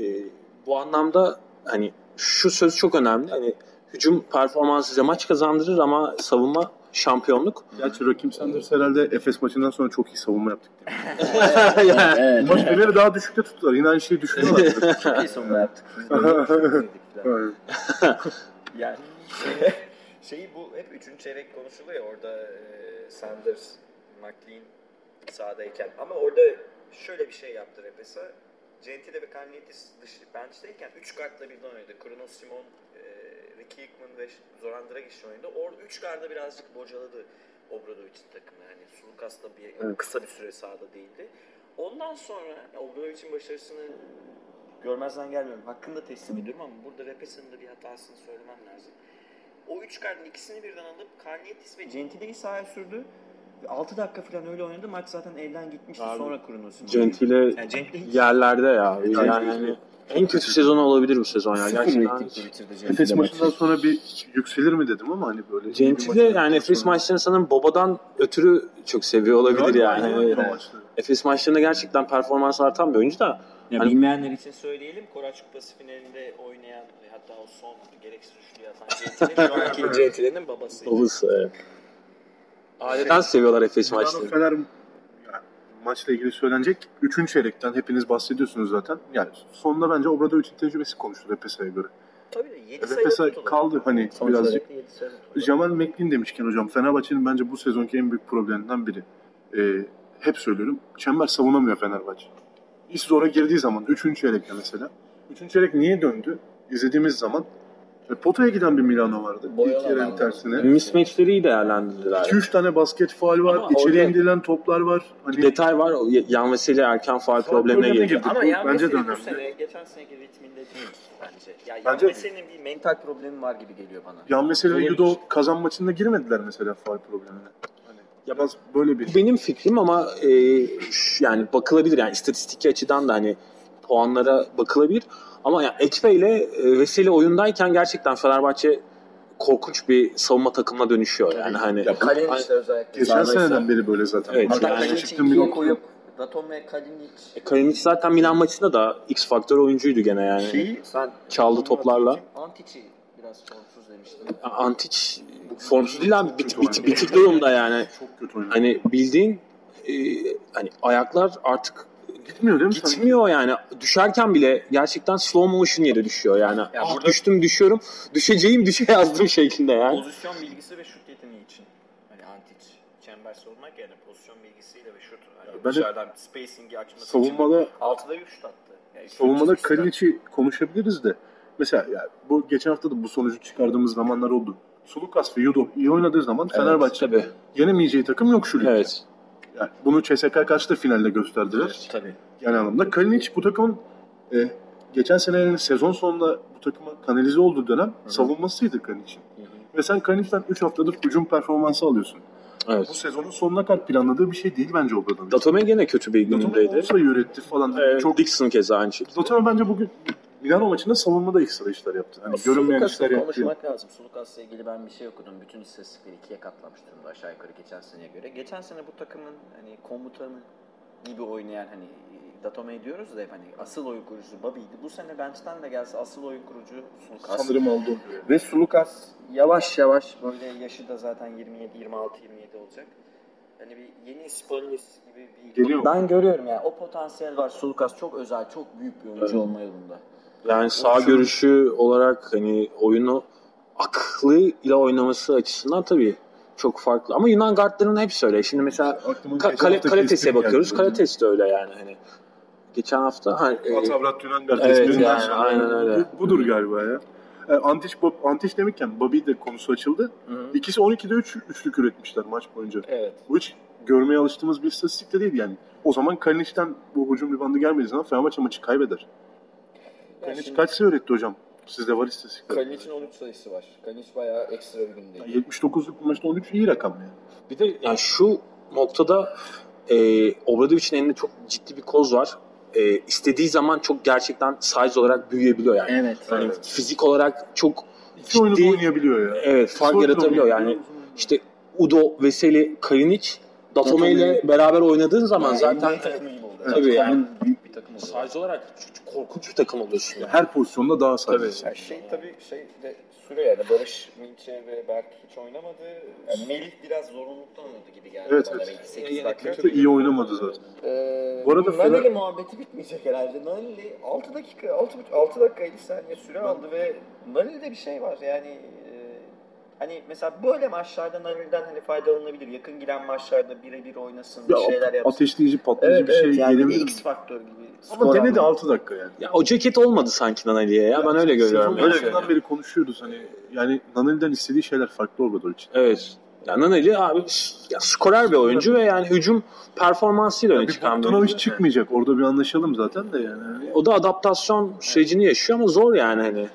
bu anlamda hani şu söz çok önemli hani hücum performansı size maç kazandırır ama savunma şampiyonluk. Gerçi Rakim Sanders herhalde Efes maçından sonra çok iyi savunma yaptık. yani, Evet. Maç Fener'i daha düşükte tuttular. Yine aynı şeyi düşünüyorlar. Çok iyi sonunda yaptık. Evet. yani şeyi bu hep üçüncü çeyrek konuşuluyor ya orada e, Sanders, McLean sahadayken ama orada şöyle bir şey yaptı Repes'a. Gentile ve Kalnitis dışı bench'teyken 3 kartla birden oynadı. Kronos Simon, Ricky Hickman ve Zoran Dragic oynadı. Orada 3 kartla birazcık bocaladı Obradovic'in takımı. Yani Sulukas da bir, Evet. kısa bir süre sahada değildi. Ondan sonra Obradovic'in başarısını görmezden gelmiyorum. Hakkında teslim ediyorum ama burada Repesa'nın da bir hatasını söylemem lazım. O üç kartın ikisini birden alıp Kalnietis ve Gentile'yi sahaya sürdü. Ve 6 dakika falan öyle oynadı. Maç zaten elden gitmişti. Abi, Sonra Kronos'un. Gentile Yani Gentile hiç yerlerde ya. Yani- Yani, en kötü sezonu olabilir bu sezon ya. Gerçekten. Efes maçından sonra bir yükselir mi dedim ama hani böyle. Gentile maç- yani Efes maçlarını sanırım Boba'dan ötürü çok seviyor olabilir Galiba yani. Evet. maçları. Efes maçlarında gerçekten performans artan bir oyuncu da Ya Hani- bilmeyenler için söyleyelim. Koraç Kupası finalinde oynayan ve hatta o son gereksiz üçlüyü atan Gentile şu anki Gentile'nin babası. babası. Evet. Aileden seviyorlar Efes maçlarını. Fener yani maçla ilgili söylenecek. Üçüncü çeyrekten hepiniz bahsediyorsunuz zaten. Yani sonunda bence Obradovic'in tecrübesi konuştu Efes'e göre. Tabii de 7 Evet, sayı tuttular. kaldı hani Son birazcık. Jamal McLean demişken hocam Fenerbahçe'nin bence bu sezonki en büyük probleminden biri. Ee, hep söylüyorum. Çember savunamıyor Fenerbahçe. İş zora girdiği zaman 3. çeyrekte mesela. 3. çeyrek niye döndü? İzlediğimiz zaman E, potaya giden bir Milano vardı. Boyalı İlk alanlar. tersine. Mismatchleri iyi değerlendirdiler. 2-3 tane basket faal var. Ama içeriye orada- indirilen toplar var. Hani Bir detay var. o Yan Veseli erken faal problemine problemine girdi. girdi. Ama Bu yani bence de mesela bu önemli. sene geçen seneki ritminde değil bence. Ya Bence- bence senin bir mental problemi var gibi geliyor bana. Yan mesele ve Olabilir. Yudo kazan maçında girmediler mesela faal problemine. Hani Ya biraz böyle bir Bu benim fikrim ama e, ş- yani bakılabilir yani istatistiki açıdan da hani puanlara bakılabilir. Ama yani Ekve ile e, Veseli oyundayken gerçekten Fenerbahçe korkunç bir savunma takımına dönüşüyor yani hani. Ya bu- Kalin işte özellikle. geçen seneden beri böyle zaten. Evet, Hatta yani- Kalinic ikiye bir koyup Datom ve Kalinic E, Kalinic zaten Milan maçında da X faktör oyuncuydu gene yani. şeyi sen Çaldı toplarla. Antic'i biraz formsuz demiştin. Antic formsuz değil abi bit, bit, bitik durumda yani. Çok kötü oynadı. Hani bildiğin e, hani ayaklar artık Gitmiyor değil mi? sanki? gitmiyor yani. Düşerken bile gerçekten slow motion yere düşüyor yani. ah, burada- düştüm düşüyorum. Düşeceğim düşe yazdım şeklinde yani. Pozisyon bilgisi ve şut yeteneği için. Hani Antic çember olmak yerine pozisyon bilgisiyle ve şut. Hani Ben de- dışarıdan spacing'i açması Savunmada için 6'da 3 şut attı. Yani savunmada. Kalinic'i konuşabiliriz de. Mesela ya bu geçen hafta da bu sonucu çıkardığımız zamanlar oldu. Sulukas ve Yudo iyi oynadığı zaman Fenerbahçe Tabii. yenemeyeceği takım yok şu ligde. Evet. Yani bunu CSK kaçta finalde gösterdiler. Tabii. Yani anlamda Kalinic bu takımın e, geçen senenin sezon sonunda bu takıma kanalize olduğu dönem savunmasıydı Kalinic'in. Ve sen Kalinic'ten 3 haftadır hücum performansı alıyorsun. Evet. Bu sezonun sonuna kadar planladığı bir şey değil bence Obradovic. Datome gene kötü bir Datome günündeydi. olsa üretti falan. Ee, Çok Dixon keza aynı şekilde. Datome bence bugün Milano maçında savunmada ekstra işler yaptı. Hani görünmeyen Sulukas'la işler yaptı. konuşmak lazım. Sulukas'la ilgili ben bir şey okudum. Bütün istatistikleri ikiye katlamış durumda aşağı yukarı geçen seneye göre. Geçen sene bu takımın hani komutanı gibi oynayan hani Datome diyoruz da hep hani asıl oyun kurucusu Bobby'ydi. Bu sene bench'ten de gelse asıl oyun kurucu Sulukas. Sanırım onu. Ve Sulukas yavaş yavaş böyle yaşı da zaten 27 26 27 olacak. Hani bir yeni Spalletti gibi bir Geliyor. Ben görüyorum yani o potansiyel var. Sulukas çok özel, çok büyük bir oyuncu olma yolunda. Yani sağ Şu- görüşü olarak hani oyunu aklıyla oynaması açısından tabii çok farklı. Ama Yunan guardların hepsi öyle. Şimdi mesela ka- kale, kestim bakıyoruz. Kalitesi de öyle yani. Hani geçen hafta hani, e, Atavrat Yunan Evet, gazetesinden yani, sonra aynen öyle. bu- budur galiba ya. E, Antiç, Bob, Antiç demişken Bobby de konusu açıldı. İkisi 12'de 3 üçlük üretmişler maç boyunca. Evet. Bu hiç görmeye alıştığımız bir istatistik de değil yani. O zaman Kalinic'ten bu hücum ribandı gelmediği zaman Fenerbahçe maçı kaybeder. Kalinic kaç sayı üretti hocam? Sizde var istatistikler. Kalinic'in 13 sayısı var. Kalinic bayağı ekstra bir gündeydi. 79'luk bir maçta 13 iyi rakam yani. bir de yani şu noktada e, Obradovic'in elinde çok ciddi bir koz var. E, istediği zaman çok gerçekten size olarak büyüyebiliyor yani. Evet. Yani Evet. fizik olarak çok İki oyunu da Ciddi- oynayabiliyor ya. evet fark Sorun yaratabiliyor yani. İşte Udo, Veseli, Kalinic, Datome ile beraber oynadığın zaman zaten oldu. Tabii yani. büyük bir takım oldu. size olarak çok korkunç bir takım oluyorsun. Yani. Her pozisyonda daha sağ. Tabii. Yani şey tabii şey de süre yani Barış Minçe ve Berk hiç oynamadı. Yani Melih biraz zorunluluktan oynadı gibi geldi Evet, bana. evet. Belki 8 Yani dakika. Da iyi oynamadı zaten. Ee, Bu arada bu Naneli Fener- muhabbeti bitmeyecek herhalde. Naneli 6 dakika, 6, 6 dakika 50 saniye süre aldı ve Naneli'de bir şey var yani e, Hani mesela böyle maçlarda Naril'den hani faydalanabilir. Yakın giden maçlarda birebir oynasın, Ya, bir şeyler yapsın. ateşleyici, patlayıcı Evet, bir şey evet, yani gelebilir. X faktör gibi. Ama denedi anlamında. 6 dakika yani. Ya o ceket olmadı sanki Nanali'ye ya. Ben öyle görüyorum. Yani. başından beri konuşuyoruz hani yani Naneli'den istediği şeyler farklı olmadı için. Evet. Ya Naneli abi ya, skorer bir oyuncu ve yani hücum performansıyla öne çıkan bir oyuncu. çıkmayacak. Orada bir anlaşalım zaten de yani. O da adaptasyon sürecini yaşıyor ama zor yani hani.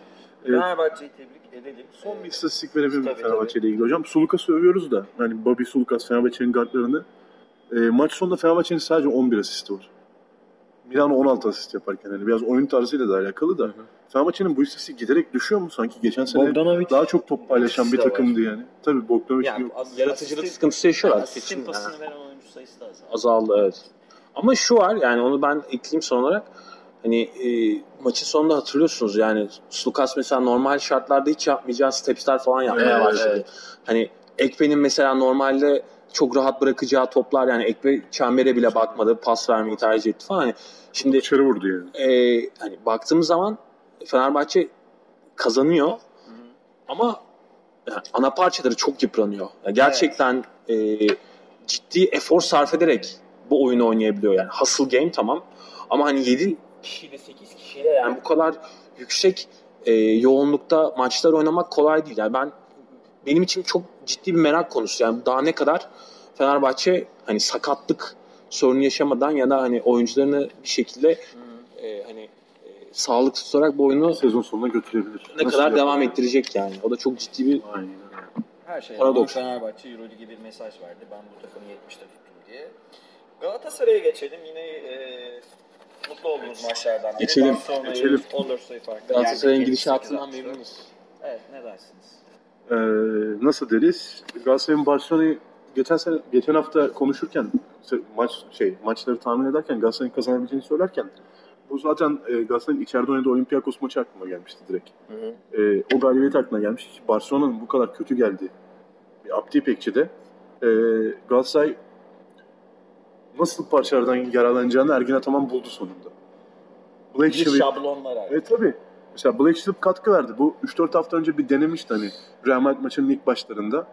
Fenerbahçe'yi tebrik edelim. Son bir istatistik verebilir miyim Fenerbahçe ile ilgili hocam? Sulukas'ı övüyoruz da. Yani Bobby Sulukas Fenerbahçe'nin guardlarını. E, maç sonunda Fenerbahçe'nin sadece 11 asisti var. Milano 16 asist yaparken yani biraz oyun tarzıyla da alakalı da. Hı hı. Fenerbahçe'nin bu istatistik giderek düşüyor mu sanki? Geçen sene Bogdanovic daha çok top paylaşan bir de var. takımdı yani. Tabii Bogdanovic yani, yok. az- Yaratıcılık asistin- sıkıntısı yaşıyorlar. Asistin Seçim pasını yani. veren oyuncu sayısı da azaldı. Azaldı evet. Ama şu var yani onu ben ekleyeyim son olarak. Hani e, maçın sonunda hatırlıyorsunuz yani Slukas mesela normal şartlarda hiç yapmayacağı stepsler falan yapmaya Evet, başladı. evet. Hani Ekpe'nin mesela normalde çok rahat bırakacağı toplar yani Ekpe çembere bile bakmadı pas vermeyi tercih etti falan. Hani şimdi İçeri vurdu yani. e, hani baktığımız zaman Fenerbahçe kazanıyor ama yani ana parçaları çok yıpranıyor. Yani gerçekten e, ciddi efor sarf ederek bu oyunu oynayabiliyor yani. Hustle game tamam ama hani 7 kişiyle 8 kişiyle yani bu kadar yüksek e, yoğunlukta maçlar oynamak kolay değil. Yani ben benim için çok ciddi bir merak konusu. Yani daha ne kadar Fenerbahçe hani sakatlık sorunu yaşamadan ya da hani oyuncularını bir şekilde e, hani e, sağlık tutarak bu oyunu Sezon sonuna götürebilir. ne Nasıl kadar devam ettirecek yani. O da çok ciddi bir Aynen. Her şey Paradoks. Fenerbahçe Euroleague'e bir mesaj verdi. Ben bu takımı 70'te tuttum diye. Galatasaray'a geçelim. Yine e, mutlu olduğumuz maçlardan. Geçelim. Barcelona'yı Geçelim. 14 sayı farklı. Galatasaray'ın gidişatından 78-64. memnunuz. Evet ne dersiniz? Ee, nasıl deriz? Galatasaray'ın Barcelona'yı geçen sene geçen hafta konuşurken maç şey maçları tahmin ederken Galatasaray'ın kazanabileceğini söylerken bu zaten e, Galatasaray'ın içeride oynadığı Olympiakos maçı aklıma gelmişti direkt. E, o galibiyet aklına gelmiş. Barcelona'nın bu kadar kötü geldi. Bir Abdi İpekçi'de e, Galatasaray nasıl parçalardan yararlanacağını Ergin Ataman buldu sonunda. Black Bir Shelley- şablon var abi. Evet tabii. Mesela Black Sheep katkı verdi. Bu 3-4 hafta önce bir denemişti hani Real Madrid maçının ilk başlarında.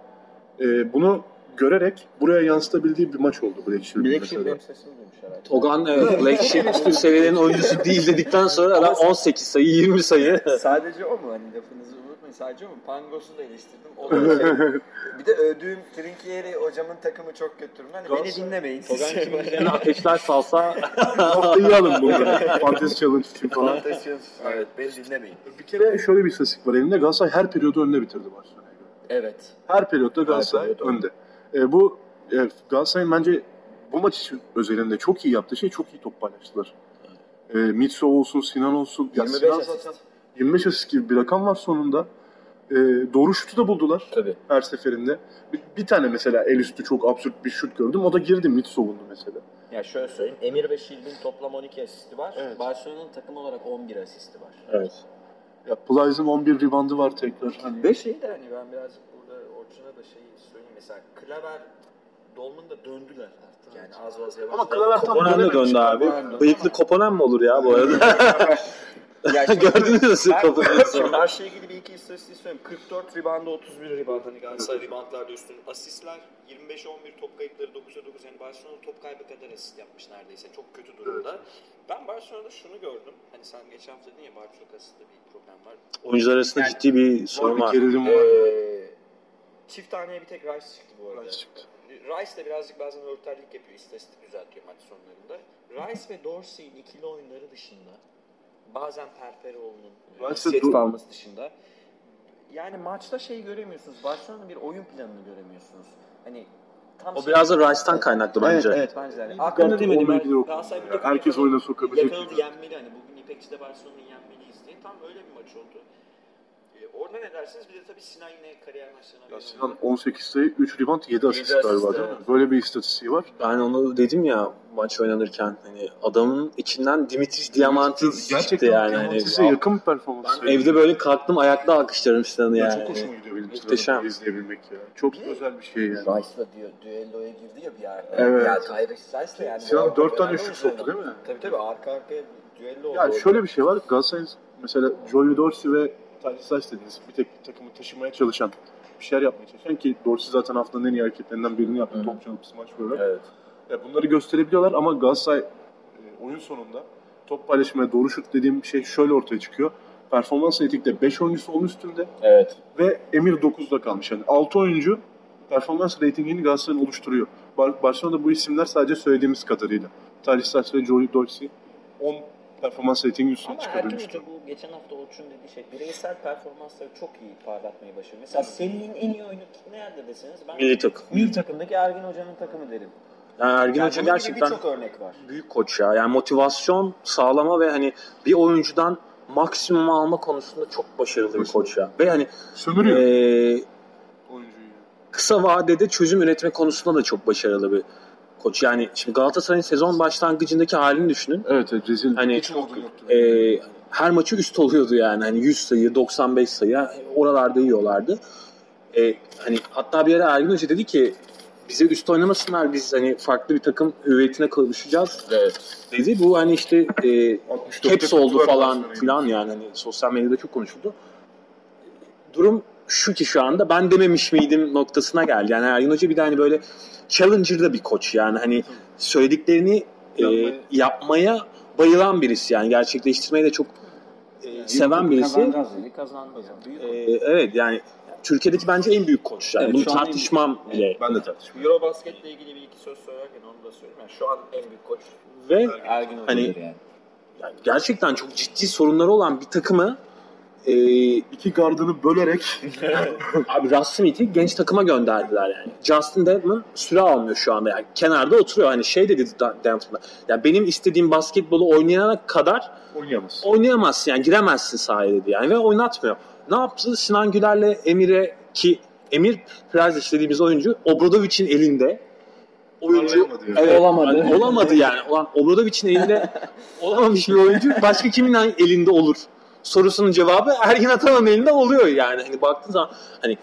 Ee, bunu görerek buraya yansıtabildiği bir maç oldu Black Sheep. Black. Sheep benim sesimi duymuş herhalde. Togan evet Black Sheep üst seviyelerin oyuncusu değil dedikten sonra adam 18 sayı 20 sayı. Sadece o mu? Hani lafınızı. Sadece mu? Pangos'u da eleştirdim. O da şey. Bir de övdüğüm Trinkieri hocamın takımı çok kötü. Hani beni dinlemeyin. Togan ateşler salsa Bu hafta iyi alın bunu. Fantasy Challenge için falan. Fantasyon. Evet beni dinlemeyin. Bir kere şöyle bir istatistik var elimde. Galatasaray her periyodu önde bitirdi Barcelona'ya göre. Evet. Her periyotta Galatasaray periyotta. önde. Ee, bu e, Galatasaray'ın bence bu maç için özelinde çok iyi yaptığı şey çok iyi top paylaştılar. E, Mitso olsun, Sinan olsun. Ya 25 Sinan asist. zaten 25 asist gibi bir rakam var sonunda. E, doğru şutu da buldular Tabii. her seferinde. Bir, bir tane mesela el üstü çok absürt bir şut gördüm. O da girdi Mitso buldu mesela. Ya şöyle söyleyeyim. Emir ve Şilbin toplam 12 asisti var. Evet. Barcelona'nın takım olarak 11 asisti var. Evet. Ya Plyce'ın 11 ribandı var tekrar. Hani Ve şey de hani ben birazcık burada Orçun'a da şeyi söyleyeyim. Mesela Klaver Dolman da döndüler artık. Yani az az yavaş. Ama Klaver tam Koponen de dönememiş. döndü abi. Bıyıklı Koponen mi olur ya bu arada? Ya şimdi- Gördünüz mü siz Ben- Koponen'i? Şimdi Karşıya ilgili bir iki istatistiği söyleyeyim. 44 reboundda 31 rebound. Hani Galatasaray reboundlarda üstün. Asistler 25-11 top kayıpları 9'a 9. Yani Barcelona top kaybı kadar asist yapmış neredeyse. Çok kötü durumda. Ben Barcelona'da şunu gördüm. Hani sen geçen hafta dedin ya Barcelona asistte bir problem var. Oyuncular arasında Yani- ciddi bir Var sorun bir var. gerilim var. Ee, çift taneye bir tek Rice çıktı bu arada. Rice çıktı. Rice de birazcık bazen örterlik yapıyor. istatistik düzeltiyor maç sonlarında. Rice ve Dorsey'in ikili oyunları dışında bazen Perperoğlu'nun set de- kalması dışında Yani maçta şey göremiyorsunuz. Barcelona'nın bir oyun planını göremiyorsunuz. Hani tam O şey- biraz da Rice'tan kaynaklı bence. Evet, evet bence de. Yani onunla ben. ilgili o- Galatasaray bir takım herkes yakaladı- oyuna sokabilecek. Yakaladı yenmeli hani bugün İpekçi'de Barcelona'yı yenmeliyiz diye. Tam öyle bir maç oldu. Orada ne dersiniz? Bir de tabii Sinan yine kariyer maçlarına Ya bir Sinan oynadı. 18 sayı, 3 rebound, 7 asist galiba değil mi? Böyle bir istatistiği var. Ben onu dedim ya maç oynanırken hani adamın içinden Dimitris Diamantidis çıktı yani. Hani, Size yakın bir performans. ben evde böyle kalktım ayakta alkışlarım Sinan'ı Ya yani. Çok hoşuma gidiyor benim Muhteşem. İzleyebilmek ya. Çok özel bir şey yani. Rice'la düe, düelloya girdi ya bir ara. Evet. Yani Tyrese Rice'la yani. Sinan bu 4 tane oyuncu soktu değil mi? Tabii tabii arka arkaya düello oldu. Ya şöyle bir şey var. Galatasaray'ın mesela Joey Dorsey ve Tyrese Rice dediğiniz bir tek takımı taşımaya çalışan, bir şeyler yapmaya çalışan ki Dorsey zaten haftanın en iyi hareketlerinden birini yaptı. Top çalıp smaç olarak. Evet. Ya bunları gösterebiliyorlar ama Galatasaray e, oyun sonunda top paylaşmaya doğru şut dediğim şey şöyle ortaya çıkıyor. Performans ratingde 5 oyuncusu onun üstünde Evet. ve Emir 9'da kalmış. Yani 6 oyuncu performans ratingini Galatasaray'ın oluşturuyor. Bar- Barcelona'da bu isimler sadece söylediğimiz kadarıyla. Rice ve Joey Dorsey 10 performans ratingi üstüne Ama Ergin çıkabilmişti. Hoca bu geçen hafta Orçun dediği şey bireysel performansları çok iyi parlatmayı başarıyor. Mesela Selin'in en iyi oyunu nerede deseniz ben Milli takım. Milli takımdaki Ergin Hoca'nın takımı derim. Yani Ergin Yani Hoca bunun gibi gerçekten birçok örnek var. büyük koç ya. Yani motivasyon sağlama ve hani bir oyuncudan maksimum alma konusunda çok başarılı bir koç ya. Ve hani Sömürüyor eee, oyuncuyu. kısa vadede çözüm üretme konusunda da çok başarılı bir koç. Yani şimdi Galatasaray'ın sezon başlangıcındaki halini düşünün. Evet, evet rezil. Hani Hiç. Eee, her maçı üst oluyordu yani. Hani 100 sayı, 95 sayı oralarda yiyorlardı. Eee, hani hatta bir ara Ergin Hoca dedi ki bize üst oynamasınlar biz hani farklı bir takım hüviyetine kavuşacağız Evet. dedi. Bu hani işte eee 64'te caps oldu falan filan yani hani sosyal medyada çok konuşuldu. Durum şu ki şu anda ben dememiş miydim noktasına geldi. Yani Ergin Hoca bir de hani böyle challenger'da bir koç yani hani söylediklerini e, Yapmaya- yapmaya bayılan birisi yani gerçekleştirmeye de çok e, seven birisi. Kazanacağız kazandı. Büyük Ee, evet yani Türkiye'deki bence en büyük koç. Yani Evet, bunu an en tartışmam bile. Ben de tartışmıyorum. Eurobasketle ilgili bir iki söz söylerken onu da söyleyeyim. Yani şu an en büyük koç Ve Ergin Hani- yani. yani gerçekten çok ciddi sorunları olan bir takımı e, İki gardını bölerek abi Russ Smith'i genç takıma gönderdiler yani. Justin Dedman süre almıyor şu anda yani. Kenarda oturuyor. Hani şey dedi Denton'da. Ya benim istediğim basketbolu oynayana kadar oynayamaz. oynayamazsın yani giremezsin sahaya dedi yani ve oynatmıyor. Ne yaptı? Sinan Güler'le Emir'e ki Emir Prez dediğimiz oyuncu Obradovic'in elinde oyuncu Oynayamadı yani. evet, Olamadı. hani olamadı yani. Ulan Obradovic'in elinde olamamış bir oyuncu başka kimin elinde olur? Sorusunun cevabı Ergin Ataman'ın elinde oluyor yani. Hani baktığın zaman hani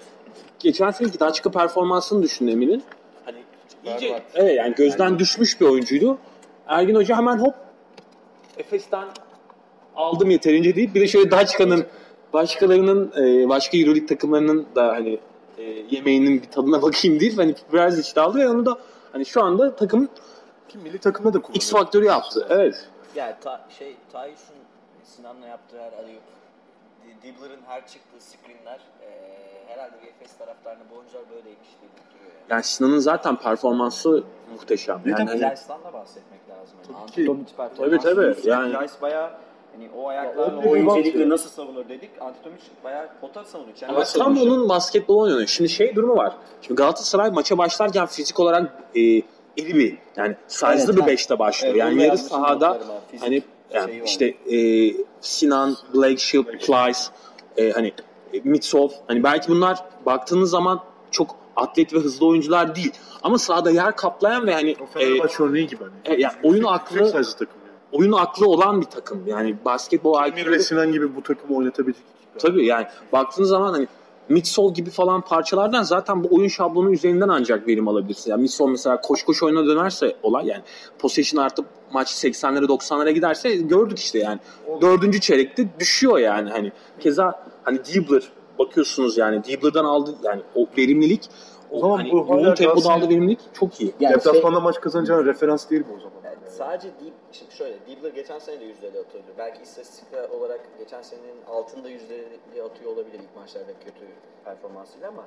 geçen seneki Daçka performansını düşün Emir'in. Hani iyice Berbat. evet yani gözden düşmüş bir oyuncuydu. Ergin Hoca hemen hop Efes'ten aldım yeterince deyip bir de şöyle Daçka'nın başkalarının e, başka Euroleague takımlarının da hani e, yemeğinin bir tadına bakayım deyip hani biraz işte aldı ve onu da hani şu anda takımın Ki milli takımda da kullanıyor. X faktörü yaptı. Evet. Yani ta, şey Tayus'un Sinan'la yaptığı her alıyıp Dibbler'ın her çıktığı screenler e, herhalde Efes taraftarını bu oyuncular böyleymiş diye duruyor yani. Yani Sinan'ın zaten performansı muhteşem. Bir Yani de hani, Plyce'dan da bahsetmek lazım. Yani. Tabii ki. Tabii, tabii. Yani- Plyce bayağı hani o ayaklarla o rebound incelikle nasıl savunur dedik. Antetomic bayağı pota savunuyor. Çember ama tam onun basketbol oynuyor. Şimdi şey durumu var. Şimdi Galatasaray maça başlarken fizik olarak e, iri bir yani size'lı Evet, bir ha. beşte başlıyor. Evet, yani yarı sahada hani yani var. işte e, Sinan, Blake Shield, Plyce, e, hani e, Mitsov hani belki bunlar baktığınız zaman çok atlet ve hızlı oyuncular değil. Ama sahada yer kaplayan ve hani O e, Fenerbahçe örneği gibi hani. e, yani oyun aklı takım yani. oyun aklı olan bir takım. Yani basketbol Emir ve Sinan gibi bu takımı oynatabilecek. Tabii yani baktığınız zaman hani Mitsol gibi falan parçalardan zaten bu oyun şablonu üzerinden ancak verim alabilirsin. Yani Mitsol mesela koş koş oyuna dönerse olay yani possession artıp maç 80'lere 90'lara giderse gördük işte yani. Dördüncü çeyrekte düşüyor yani hani. Keza hani Dibbler bakıyorsunuz yani Dibbler'dan aldı yani o verimlilik O zaman hani bu yoğun tempoda aldığı verimlilik çok iyi. Yani Deplasmanda maç kazanacağın referans değil mi o zaman? Evet, sadece Deep, şimdi şöyle Dibbler geçen sene de yüzdeli atıyordu. Belki istatistik olarak geçen senenin altında yüzdeli atıyor olabilir ilk maçlarda kötü performansıyla ama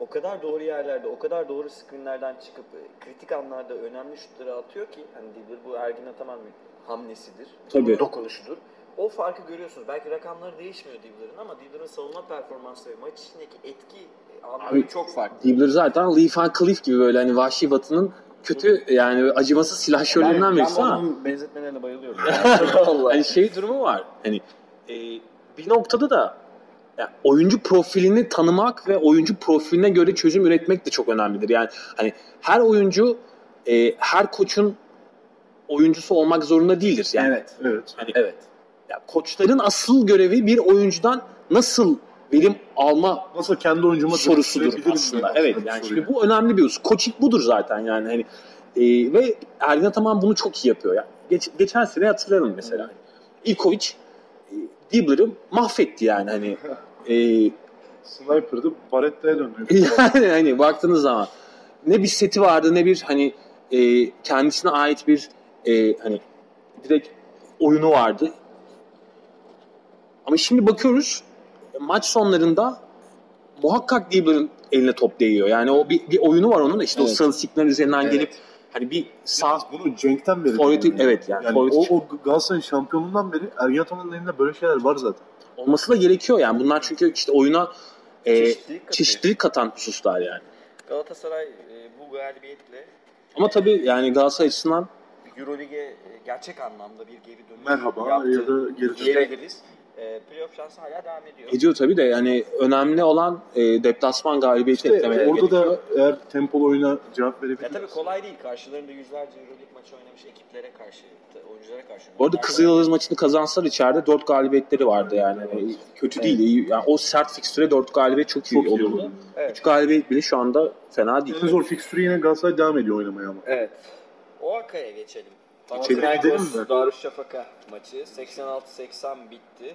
o kadar doğru yerlerde, o kadar doğru screenlerden çıkıp e, kritik anlarda önemli şutları atıyor ki hani Dibbler bu Ergin Ataman hamlesidir. Tabii. Dokunuşudur. O farkı görüyorsunuz. Belki rakamları değişmiyor Dibbler'ın ama Dibbler'ın savunma performansı ve maç içindeki etki e, anlamı Abi, çok farklı. Dibbler zaten Lee Van Cleef gibi böyle hani Vahşi Batı'nın kötü yani acımasız silahşörlerinden birisi ama adamın benzetmelerine bayılıyorum. hani şey durumu var. Hani e, bir noktada da yani oyuncu profilini tanımak ve oyuncu profiline göre çözüm üretmek de çok önemlidir. Yani hani her oyuncu e, her koçun oyuncusu olmak zorunda değildir. Yani evet. Evet. hani Evet. ya koçların asıl görevi bir oyuncudan nasıl verim alma Nasıl kendi oyuncuma sorusudur aslında. Evet yani şimdi bu önemli bir husus. Coaching budur zaten yani hani e, ve Ergin Ataman bunu çok iyi yapıyor. Yani geç, geçen sene hatırlarım mesela. Ivkovic e, Dibbler'ı mahvetti yani hani e. Sniper'dı Barretta'ya döndü. yani hani baktığınız zaman ne bir seti vardı ne bir hani e, kendisine ait bir e, hani direkt oyunu vardı. Ama şimdi bakıyoruz maç sonlarında muhakkak Dibbler'ın eline top değiyor. Yani o bir, bir oyunu var onun işte o Evet. sarı signal üzerinden Evet. gelip hani bir sağ Sağ bunu Cenk'ten beri. Forvet'i- diyorum evet yani Yani o, o Galatasaray'ın şampiyonluğundan beri Ergin Ataman'ın elinde böyle şeyler var zaten. olması da gerekiyor yani. Bunlar çünkü işte oyuna e, Çeşitlilik çeşitlilik katan hususlar yani. Galatasaray e, bu galibiyetle Ama tabii yani Galatasaray açısından Eurolig'e e, gerçek anlamda bir geri dönüş Merhaba yaptı ya da geri dönüş. E, playoff şansı hala devam ediyor. ediyor tabii de yani önemli olan e, deplasman galibiyeti İşte eklemeleri orada gerekiyor. da eğer tempolu oyuna cevap Ya verebilirler. tabii kolay değil. Karşılarında yüzlerce Euroleague maçı oynamış ekiplere karşı, oyunculara karşı. Bu arada Kızıl Yıldız maçını kazansalar içeride 4 galibiyetleri vardı yani. Yani kötü değil. iyi. Yani o sert fikstüre 4 galibiyet çok iyi Çok iyi olurdu. olurdu. Evet. 3 galibiyet bile şu anda fena değil. En zor fikstürü yine Galatasaray devam ediyor oynamaya ama. Evet. Oaka'ya geçelim. Geçelim, Panathinaikos? Darüşşafaka maçı 86-80 bitti.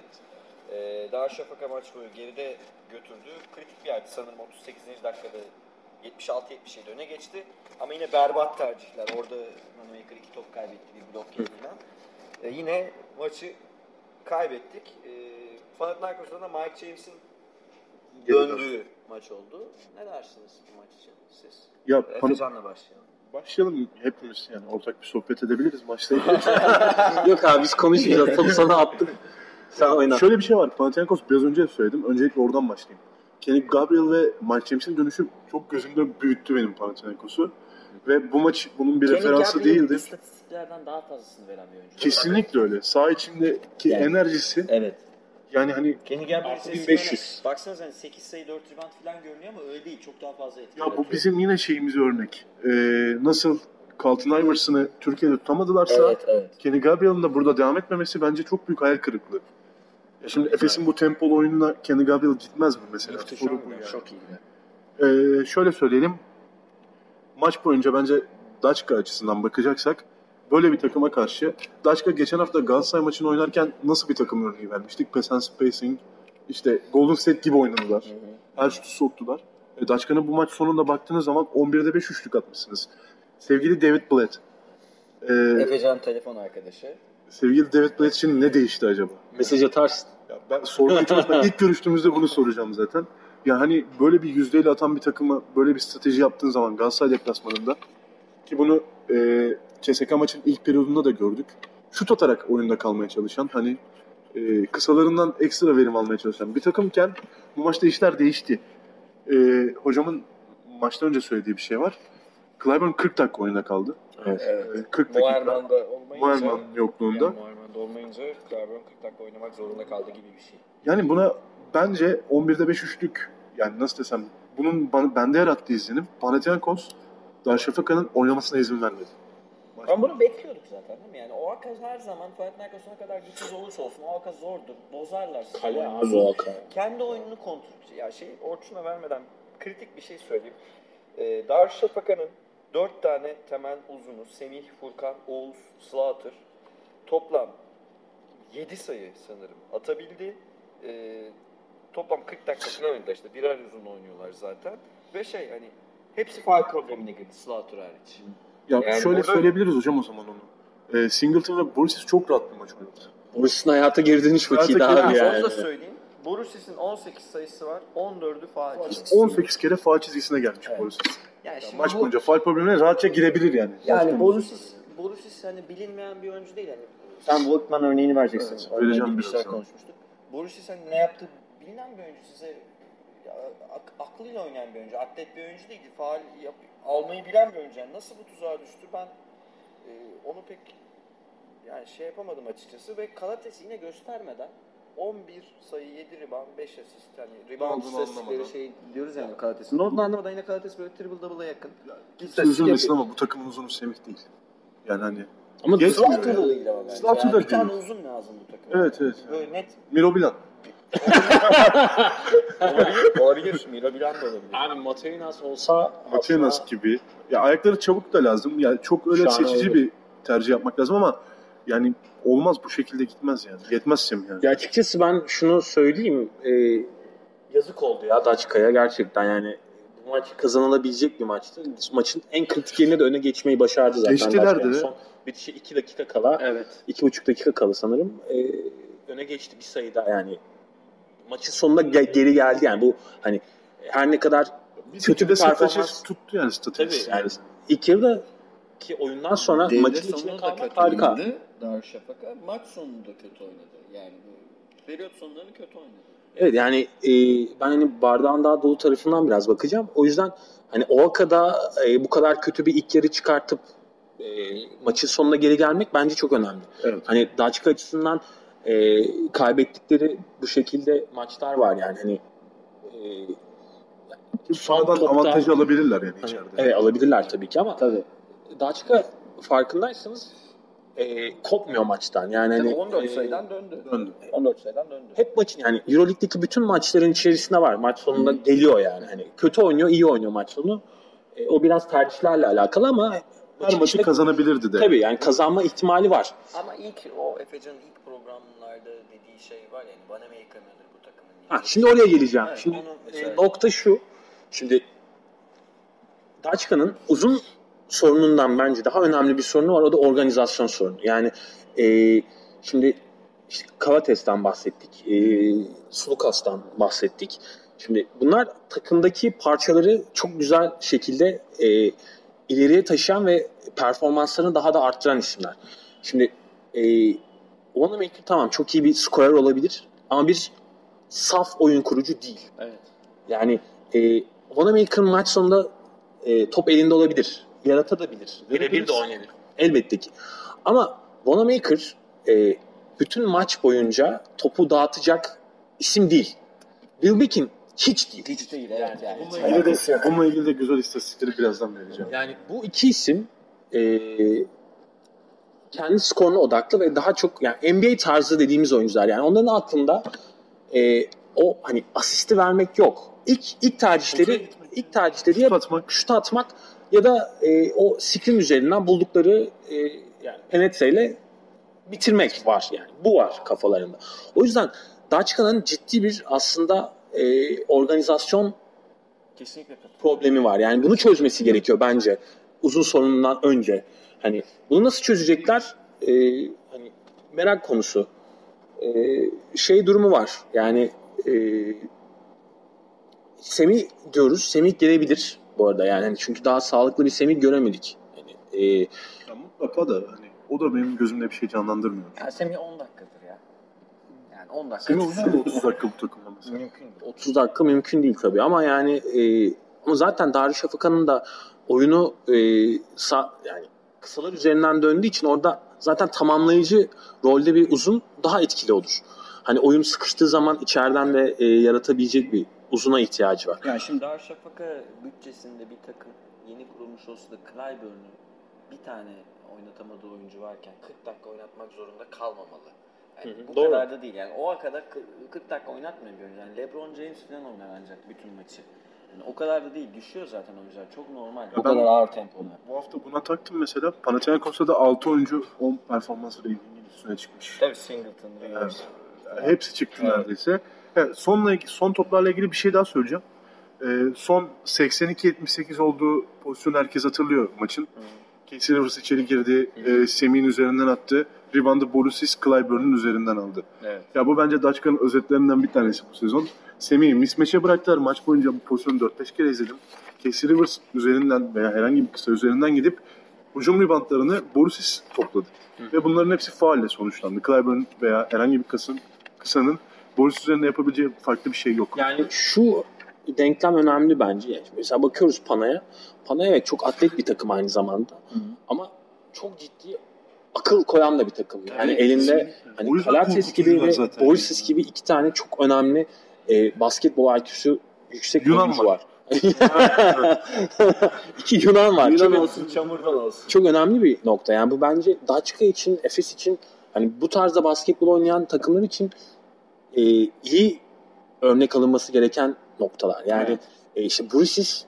Ee, Darüşşafaka maç boyu geride götürdü. Kritik bir yerdi sanırım 38. dakikada 76-77 öne geçti. Ama yine berbat tercihler. Orada Manomaker iki top kaybetti bir blok yerinden. Ee, yine maçı kaybettik. Ee, Panathinaikos'ta da Mike James'in döndüğü maç oldu. Ne dersiniz bu maç için siz? Ya Pan- Efecan'la başlayalım. Başlayalım hepimiz yani ortak bir sohbet edebiliriz maçla ilgili. Yok abi biz konuşmayacağız. Topu sana attık. Sen oyna. Şöyle bir şey var. Panathinaikos biraz önce söyledim. Öncelikle oradan başlayayım. Kenny Gabriel ve Mike James'in dönüşü çok gözümde büyüttü benim Panathinaikos'u. Ve bu maç bunun bir referansı değildi. İstatistiklerden daha fazlasını veren bir oyuncu. Kesinlikle öyle. Saha içindeki Yani- enerjisi Evet. yani hani Kenny Gabriel Artı sesi 1500. böyle- Baksanıza hani 8 sayı 4 rebound falan görünüyor ama öyle değil. Çok daha fazla etki ya bu yaratıyor. bizim yine şeyimiz örnek. Ee, nasıl Carlton Iverson'ı Türkiye'de tutamadılarsa Evet, evet. Kenny Gabriel'ın da burada devam etmemesi bence çok büyük hayal kırıklığı. Ya şimdi Efes'in bu tempolu oyununa Kenny Gabriel gitmez mi mesela? Muhteşem Soru bu ya. yani. Çok iyi. Ee, şöyle söyleyelim. Maç boyunca bence Daçka açısından bakacaksak böyle bir takıma karşı Daçka geçen hafta Galatasaray maçını oynarken nasıl bir takım örneği vermiştik? Pass and spacing, işte Golden State gibi oynadılar. Her şutu soktular. E, Daçka'nın bu maç sonunda baktığınız zaman 11'de 5 üçlük atmışsınız. Sevgili David Blatt. Ee, Efecan telefon arkadaşı. sevgili David Blatt için ne değişti acaba? Mesaj atarsın. Ya ben sormaya çalışmam. İlk görüştüğümüzde bunu soracağım zaten. Ya hani böyle bir yüzdeyle atan bir takıma böyle bir strateji yaptığın zaman Galatasaray deplasmanında ki bunu e, CSK maçın ilk periyodunda da gördük. Şut atarak oyunda kalmaya çalışan hani e, kısalarından ekstra verim almaya çalışan bir takımken bu maçta işler değişti. E, hocamın maçtan önce söylediği bir şey var. Clyburn 40 dakika oyunda kaldı. Evet. E, 40 dakika Muharman'da olmayınca Muharman yokluğunda. yani Muharman'da olmayınca Cleveland 40 dakika oynamak zorunda kaldı gibi bir şey. Yani buna bence 11'de 5 üçlük yani nasıl desem bunun bana, bende yarattığı izlenim Panathinaikos Darüşşafaka'nın oynamasına izin vermedi. Ama bunu bekliyorduk zaten değil mi? Yani o Akaz her zaman Panathinaikos ne kadar güçsüz olursa olsun o Akaz zordur. Bozarlar. sizin Kale oyununuzu. abi o Hakan. Kendi oyununu kontrol Ya şey Orçun'a vermeden kritik bir şey söyleyeyim. Ee, Darüşşafaka'nın dört tane temel uzunu Semih, Furkan, Oğuz, Slaughter toplam 7 sayı sanırım atabildi. Ee, toplam 40 dakika falan oynadılar işte birer uzun oynuyorlar zaten. Ve şey hani hepsi faal problemine girdi Slaughter hariç. Ya Yani şöyle burada- söyleyebiliriz hocam o zaman onu. Ee, Singleton ve Borsis çok rahat bir maç oynadı. Burasının hayata vakiydi Hayata abi geri- yani. Onu da söyleyeyim. Borusis'in 18 sayısı var. 14'ü faal. 18 kere faal çizgisine gelmiş Evet. Borsis. Yani şimdi Maç bu- boyunca faal problemine rahatça girebilir yani. Yani Borussis, Borussis hani bilinmeyen bir oyuncu değil. Hani sen Volkman örneğini vereceksin. Evet, vereceğim bir sonra. konuşmuştuk. Borussis hani ne yaptığı bilinen bir oyuncu. Size aklıyla oynayan bir oyuncu. Atlet bir oyuncu değil. Faal yap, almayı bilen bir oyuncu. Yani nasıl bu tuzağa düştü ben e, onu pek yani şey yapamadım açıkçası. Ve Kalates yine göstermeden 11 sayı, 7 rebound, 5 asist. Yani olduğunu istatistikleri şey diyoruz yani Kalates'in. Ne olduğunu anlamadan yine Kalates böyle triple double'a yakın. Kimse üzülmesin ama bu takımın uzunu Semih değil. Yani hani Ama Geçmiyor Slaughter'la yani. değil ama bence. Yani da bir tane değil. uzun lazım bu takıma. Evet, evet. Böyle net Miro Olabilir. Miro Bilan da olabilir. Abi Mateuinas olsa Matenas gibi. Ya ayakları çabuk da lazım. Yani çok öyle Şahane seçici olur. bir tercih yapmak lazım ama yani olmaz bu şekilde gitmez yani. Yetmez Semih yani. Ya açıkçası ben şunu söyleyeyim. e, yazık oldu ya Daçka'ya gerçekten yani. Bu maç kazanılabilecek bir maçtı. Maçın en kritik yerine de öne geçmeyi başardı zaten. Geçtiler de. Son bitişe 2 dakika kala. Evet. iki buçuk dakika kala sanırım. E, öne geçti bir sayıda yani. Maçın sonunda ge- geri geldi yani bu hani her ne kadar Bir kötü bir de performans- tuttu yani strateji. tabii yani ilk yarıda ki oyundan sonra Devre maçın da kalmak harika. Darüşşafaka. Maç sonunda kötü oynadı. Yani bu periyot sonlarını kötü oynadı. Evet yani e, ben hani bardağın daha dolu tarafından biraz bakacağım. O yüzden hani Oaka'da e, bu kadar kötü bir ilk yarı çıkartıp e, maçın sonuna geri gelmek bence çok önemli. Evet. Hani Daçka açısından e, kaybettikleri bu şekilde maçlar var yani hani e, Sonradan topta- avantajı alabilirler yani Hani, içeride. evet alabilirler tabii ki ama Tabii. Daçka farkındaysanız e, kopmuyor maçtan. Yani hani, 14 e, sayıdan döndü. Döndü. 14 sayıdan döndü. hep maçın yani Euroleague'deki bütün maçların içerisinde var. Maç sonunda geliyor yani. Hani kötü oynuyor, iyi oynuyor maç sonu. E, o biraz tercihlerle alakalı ama Her maçı içinde- kazanabilirdi de. Tabii yani kazanma ihtimali var. Ama ilk o Efecan'ın ilk programlarda şey var yani bana Amerika mıdır bu takımın? Ha, şimdi oraya geleceğim. Evet, şimdi e, nokta şu. Şimdi Daçka'nın uzun sorunundan bence daha önemli bir sorunu var. O da organizasyon sorunu. Yani e, şimdi işte Kavates'ten bahsettik. E, Sulukas'tan bahsettik. Şimdi bunlar takımdaki parçaları çok güzel şekilde e, ileriye taşıyan ve performanslarını daha da arttıran isimler. Şimdi e, Wanamaker tamam çok iyi bir skorer olabilir ama bir saf oyun kurucu değil. Evet. Yani e, Wanamaker'ın maç sonunda e, top elinde olabilir. Yaratabilir. Birebir de oynayabilir. Elbette ki. Ama Wanamaker e, bütün maç boyunca topu dağıtacak isim değil. Bill Beacon hiç değil. Hiç değil evet yani. Bununla ilgili, de, bununla ilgili de güzel istatistikleri birazdan vereceğim. Yani bu iki isim e, kendi skoruna odaklı ve daha çok yani NBA tarzı dediğimiz oyuncular. Yani onların aklında e, o hani asisti vermek yok. İlk ilk tercihleri ilk tercihleri ya Şut atmak. şut atmak ya da e, o screen üzerinden buldukları e, yani penetreyle bitirmek var yani. Bu var kafalarında. O yüzden Daçka'nın ciddi bir aslında e, organizasyon Kesinlikle problemi var. Yani bunu çözmesi gerekiyor bence. Uzun sorunundan önce. Hani bunu nasıl çözecekler? Ee, hani merak konusu. Ee, şey durumu var. Yani e, Semih diyoruz. Semih gelebilir bu arada. Yani hani çünkü daha sağlıklı bir Semih göremedik. Yani, e, Ya mutlaka da hani o da benim gözümde bir şey canlandırmıyor. Ya Semih 10 dakikadır ya. Yani 10 dakika. Semih mı 30 dakika bu takımda mesela? Mümkün değil. 30 dakika mümkün değil tabii ama yani e, ama zaten Darüşşafaka'nın da oyunu e, sa, yani kısalar üzerinden döndüğü için orada zaten tamamlayıcı rolde bir uzun daha etkili olur. Hani oyun sıkıştığı zaman içeriden de e, yaratabilecek bir uzuna ihtiyacı var. Yani şimdi Darüşşafaka bütçesinde bir takım yeni kurulmuş olsa da Clyburn'u bir tane oynatamadığı oyuncu varken 40 dakika oynatmak zorunda kalmamalı. Yani Hı hı, bu doğru. kadar da değil. Yani o kadar kı- 40 dakika oynatmıyor bir oyuncu. Yani LeBron James falan oynar ancak bütün maçı. Yani o kadar da değil. Düşüyor zaten oyuncular. Çok normal. Ya O ben- kadar ağır tempoda. Bu hafta buna taktım mesela. Panathinaikos'ta da 6 oyuncu 10 performans ratinginin üstüne çıkmış. Tabii Singleton, Rivers. Yani hepsi çıktı Evet. neredeyse. Evet, sonla, son toplarla ilgili bir şey daha söyleyeceğim. Ee, son 82-78 olduğu pozisyon herkes hatırlıyor maçın. Casey Rivers içeri girdi. E, Semih'in üzerinden attı. Rebound'ı Bolusis Clyburn'un üzerinden aldı. Evet. Ya bu bence Daçka'nın özetlerinden bir tanesi bu sezon. Semih'i mismatch'e bıraktılar. Maç boyunca bu pozisyonu 4-5 kere izledim. Casey Rivers üzerinden veya herhangi bir kısa üzerinden gidip hücum reboundlarını Bolusis topladı. Ve bunların hepsi faulle sonuçlandı. Clyburn veya herhangi bir kısın, kısanın Boris üzerinde yapabileceği farklı bir şey yok. Yani şu denklem önemli bence. Yani mesela bakıyoruz Pana'ya. Pana evet çok atlet bir takım aynı zamanda. Ama çok ciddi akıl koyan da bir takım. Yani Evet, elinde hani Kalates gibi ve zaten. Borisis gibi iki tane çok önemli e, basketbol IQ'su yüksek Yunan oyuncu var. var. iki Yunan var. Yunan çok, olsun, çamurdan olsun. çok önemli bir nokta. Yani bu bence Daçka için, Efes için hani bu tarzda basketbol oynayan takımlar için e, iyi örnek alınması gereken noktalar. Yani Evet. e, işte Burisis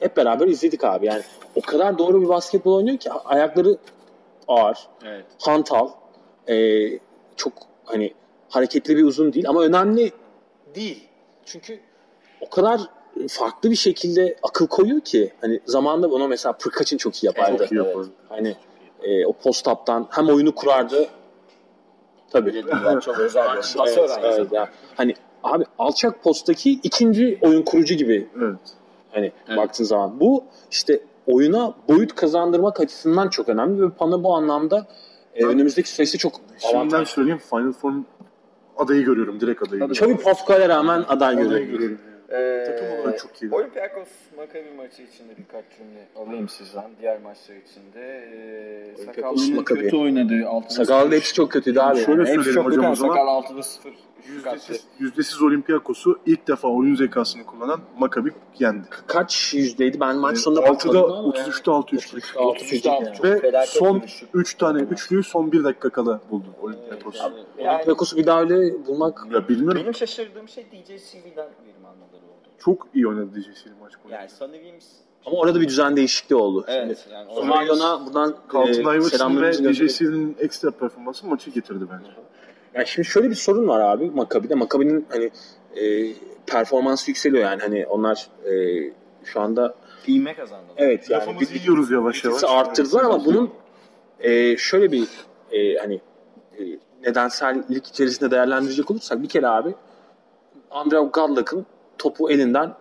hep beraber izledik abi. Yani o kadar doğru bir basketbol oynuyor ki ayakları ağır, Evet. hantal, e, çok hani hareketli bir uzun değil ama önemli değil. Çünkü o kadar farklı bir şekilde akıl koyuyor ki hani zamanında onu mesela Pırkaç'ın çok iyi yapardı. Çok iyi yapardı. Hani e, o post-up'tan hem oyunu kurardı. Tabii. Çok özel. Pas Evet, evet ya. Hani abi alçak posttaki ikinci oyun kurucu gibi Evet. hani Evet. baktığın zaman. Bu işte oyuna boyut kazandırmak açısından çok önemli ve Pana bu anlamda e, Ben- önümüzdeki süreçte çok Şimdiden söyleyeyim Final Four'un adayı görüyorum. Direkt adayı görüyorum. Çavi Pascal'e rağmen aday Adayı görüyorum. görüyorum. Ee, Takım olarak çok iyi. Olympiakos Maccabi maçı içinde birkaç cümle alayım sizden. Diğer maçlar içinde. Ee, Olympiakos Sakallı'nın Maccabi. kötü oynadığı 6'da Sakal'ın hepsi çok kötüydü abi. Şöyle Hepsi söyleyelim çok hocam kötü. o zaman. Sakal 6'da 0. Yüzdesiz, yüzdesiz Olympiakos'u ilk defa oyun zekasını kullanan Maccabi yendi. Kaç yüzdeydi? Ben maç sonunda 6'da bakmadım ama 33'te 6 üçlük. 33'te altı Çok Ve felaket son bir düşük. 3 tane üçlüyü son 1 dakika kala buldu Olympiakos. Yani, Olympiakos'u bir daha öyle bulmak Ya bilmiyorum. benim şaşırdığım şey DJ CV'den verim almaları oldu. Çok iyi oynadı DJ'si maç boyunca. Yani Sonny Williams ama orada bir düzen değişikliği oldu. Evet. Yani Şimdi orada- Somalyon'a buradan Carlton e, Iverson ve. DJ'sinin ekstra performansı maçı getirdi bence. Yani şimdi şöyle bir sorun var abi Maccabi'de. Maccabi'nin hani e, performansı yükseliyor yani hani onlar e, şu anda İğme kazandılar. evet yani Lafımızı yiyoruz yavaş yavaş. arttırdılar ama bunun e, şöyle bir e, hani e, nedensellik içerisinde değerlendirecek olursak bir kere abi Andrew Gallagher'ın topu elinden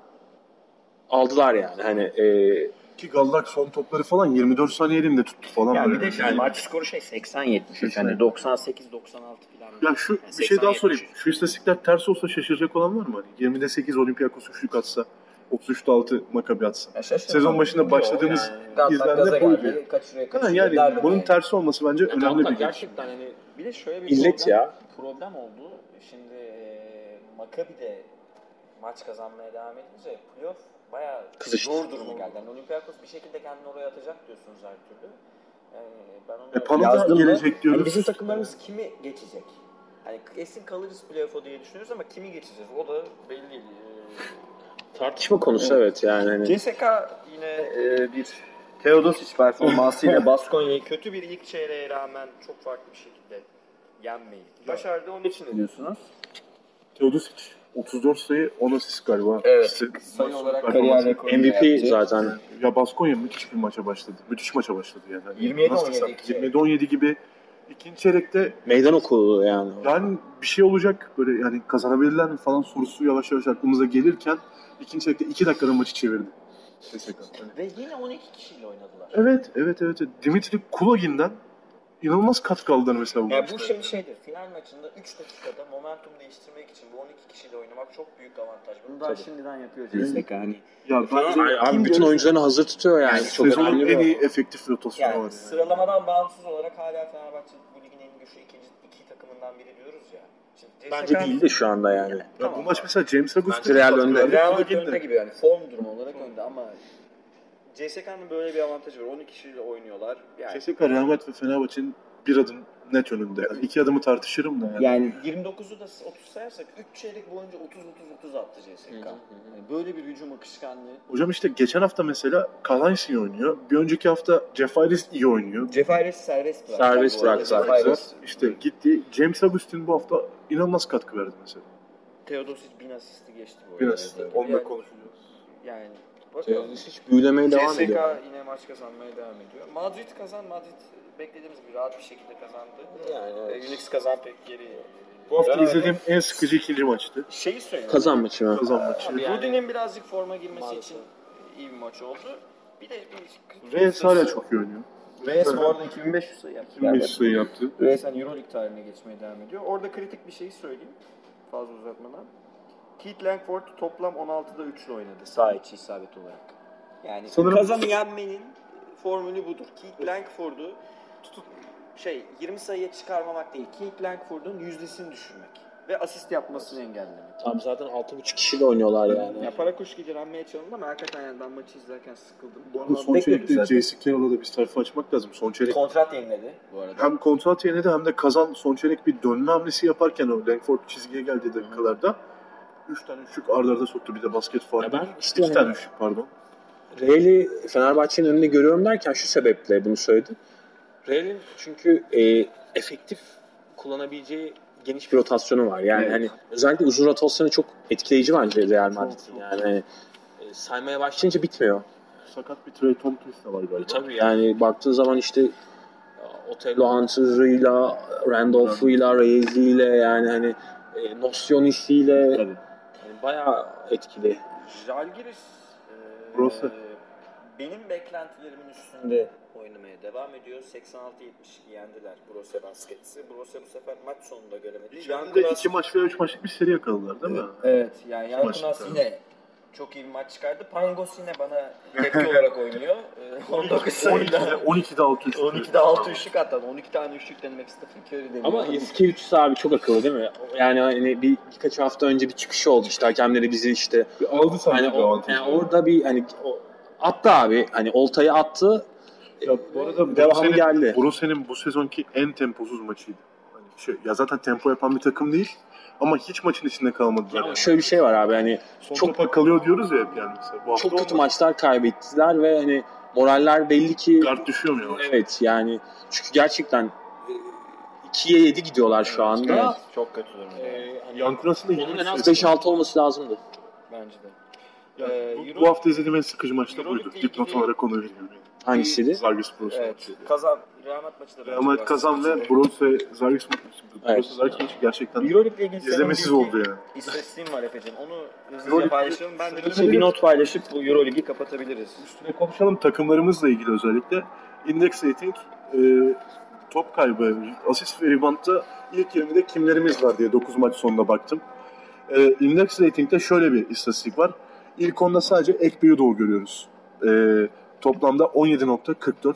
aldılar yani. Hani e, Ki Gallak son topları falan 24 saniye elinde tuttu falan. Yani bir böyle. de şimdi maç skoru şey 80-70. Yani 98-96 falan. Ya şu Yani bir şey daha 80-70. sorayım. Şu istatistikler ters olsa şaşıracak olan var mı? Hani 20'de 8 Olympiakos üçlük atsa, 33'te 6 Maccabi atsa. Sezon başında başladığımız izlenme buydu. Ha, yani bunun tersi olması bence önemli Gallagher bir şey. gerçekten hani Bir de şöyle bir illet problem, ya. problem oldu. Şimdi e, Maccabi de maç kazanmaya devam edince playoff bayağı Kızıştı. zor duruma geldi. Yani Olympiakos bir şekilde kendini oraya atacak diyorsunuz her türlü. Yani ben onu E, Panathinaikos gelecek diyoruz. hani bizim takımlarımız kimi geçecek? Hani kesin kalırız playoff'a diye düşünüyoruz ama kimi geçeceğiz? O da belli değil. Ee, tartışma konusu evet, yani hani CSK yine e, bir Teodosic performansıyla Baskonya'yı kötü bir ilk çeyreğe rağmen çok farklı bir şekilde yenmeyi başardı. Onun için ne diyorsunuz? Teodosic 34 sayı 10 asist galiba. Evet. İşte Sayı olarak kariyer rekoru MVP yaptı. zaten Ya Baskonya müthiş bir maça başladı. Müthiş maça başladı yani. Hani 27-17 nasıl desem, ilk çeyrek. 27-17 gibi ikinci çeyrekte meydan okudu yani. yani bir şey olacak böyle yani kazanabilirler mi falan sorusu yavaş yavaş aklımıza gelirken ikinci çeyrekte 2 dakikada maçı çevirdi. CSKA. Hani Ve yine 12 kişiyle oynadılar. Evet, evet, evet. Dimitri Kulogin'den inanılmaz katkı aldılar mesela bu Yani maçta. bu şimdi şeydir. Final maçında 3 dakikada momentum değiştirmek için bu 12 kişiyle oynamak çok büyük avantaj. Bunu daha Tabii. şimdiden yapıyor CSK. Hani Ya bence Abi, abi Kim bütün görürse- oyuncularını hazır tutuyor yani. yani Çok sezonun önemli en bir iyi efektif rotasyonu var. yani Yani. sıralamadan bağımsız olarak hala Fenerbahçe bu ligin en güçlü ikinci iki takımından biri diyoruz ya. Şimdi Bence değil de şu anda yani. Ya bu maç mesela James Bence Real önde. Real önde gibi yani form durumu olarak önde ama CSK'nın böyle bir avantajı var. 12 kişiyle oynuyorlar. Yani, CSKA, Real Madrid ve Fenerbahçe'nin bir adım net önünde. Yani iki adımı tartışırım da yani. yani 29'u da 30 sayarsak 3 çeyrek boyunca 30 30 30 attı CSK. Hı hı hı. Yani böyle bir hücum akışkanlığı. Hocam işte geçen hafta mesela Kalans iyi oynuyor. Bir önceki hafta Jeff Iris iyi oynuyor. Cefares serbest bıraktı. Serbest bıraktı. İşte gitti. James Agustin bu hafta inanılmaz katkı verdi mesela. Teodosic bin asisti geçti bu Biraz arada. işte Yani- onunla konuşacağız. Yani bakalım. Hiç büyülemeye devam CSK ediyor. yine maç kazanmaya devam ediyor. Madrid kazan, Madrid beklediğimiz gibi rahat bir şekilde kazandı. Yani evet. Unix kazan pek geri. Bu hafta izlediğim en sıkıcı ikinci maçtı. Şeyi söyleyeyim. Kazan maçı mı? Kazan maçı. Abi Yani- Rudy'nin birazcık forma girmesi Maalesef. için iyi bir maç oldu. Bir de bir Reyes hala çok iyi oynuyor. Reyes bu arada 2500 sayı yaptı. 25 sayı yaptı. Reyes hani Euroleague tarihine geçmeye devam ediyor. Orada kritik bir şey söyleyeyim. Fazla uzatmadan. Keith Langford toplam 16'da 3'lü oynadı sağ içi isabet olarak. Yani Sanırım- kazanı yenmenin formülü budur. Keith Langford'u tutup şey 20 sayıya çıkarmamak değil. Keith Langford'un yüzdesini düşürmek ve asist yapmasını engellemek. Tam zaten 6.5 kişiyle oynuyorlar yani. Ya para kuş gibi renmeye çalındı ama hakikaten yani ben maçı izlerken sıkıldım. Bu arada son çeyrekte. J.C. Carroll'a da bir sayfa açmak lazım. Son çeyrek kontrat yeniledi bu arada. hem kontrat yeniledi hem de kazan son çeyrek bir dönme hamlesi yaparken o Langford çizgiye geldiği dakikalarda 3 tane üçlük arda arda soktu. Bir de basket faul. Ya ben işte 2 hani- tane üçlük pardon. Real'i Fenerbahçe'nin önünde görüyorum derken şu sebeple bunu söyledim. Real'in çünkü e, efektif kullanabileceği geniş bir rotasyonu var. Yani Evet. hani özellikle uzun rotasyonu çok etkileyici bence Real Madrid'in. Yani hani, e, saymaya başlayınca bitmiyor. Sakat bir Trey Tompkins de var galiba. E, tabii yani baktığın zaman işte Otello Hunter'ıyla, Randolph'uyla, Reyes'iyle yani hani e, Nocionis'iyle bayağı etkili. Jalgiris e, Burası. benim beklentilerimin üstünde oynamaya devam ediyor. 86-72 yendiler Brose Baskets'i. Brose bu sefer maç sonunda göremedi. İçeride de 2 maç veya 3 maçlık bir seri yakaladılar değil mi? Evet yani İki çıkardı. yine çok iyi bir maç çıkardı. Pangos yine bana tepki olarak oynuyor. Ee, 19 sayıyla 12'de, 12'de 6 üçlük. 12'de 6 üçlük atladı. 12 tane üçlük denemek Stephen Curry deniyor. Ama Yasikevicius abi çok akıllı değil mi? Yani hani bir birkaç hafta önce bir çıkışı oldu işte hakemleri bizi işte Bir aldı sanki hani o, yani orada bir hani o, attı abi hani oltayı attı. Ya bu arada devamı Borussia'nın- geldi. Borussia'nın bu sezonki en temposuz maçıydı. Hani şey, ya zaten tempo yapan bir takım değil ama hiç maçın içinde kalmadılar. Ama yani. şöyle bir şey var abi hani Son çok- topa kalıyor diyoruz ya hep yani mesela. Bu hafta çok kötü olmadı. maçlar kaybettiler ve hani moraller belli ki Guard düşüyor mu yavaş? evet yani çünkü gerçekten e, 2'ye 7 gidiyorlar şu anda. Evet, çok kötü durumda. Ee, hani Yankuras'ın da onun en az yirmi 5-6 olması lazımdı. Bence de. Ya, Ee, bu, Euro- bu hafta izlediğim en sıkıcı maç da buydu. Dipnot ilgili- olarak onu veriyorum. Hangisiydi? Zalgiris Evet. Kazan. Real Madrid maçı da Real Madrid kazan ve Brose ve Zalgiris maçı. Evet. Brose Zalgiris maçı gerçekten Euroleague ile ilgili izlemesiz senin oldu yani. İstatistiğim var Efe'cim. Onu hızlıca paylaşalım. Ben de bir, not paylaşıp bu Euroligi kapatabiliriz. Üstüne konuşalım takımlarımızla ilgili özellikle. Index rating, e, top kaybı, asist ve reboundta ilk 20'de kimlerimiz var diye 9 maç sonunda baktım. E, index rating'de şöyle bir istatistik var. İlk onda sadece Ekbe'yi doğu görüyoruz. E, toplamda 17.44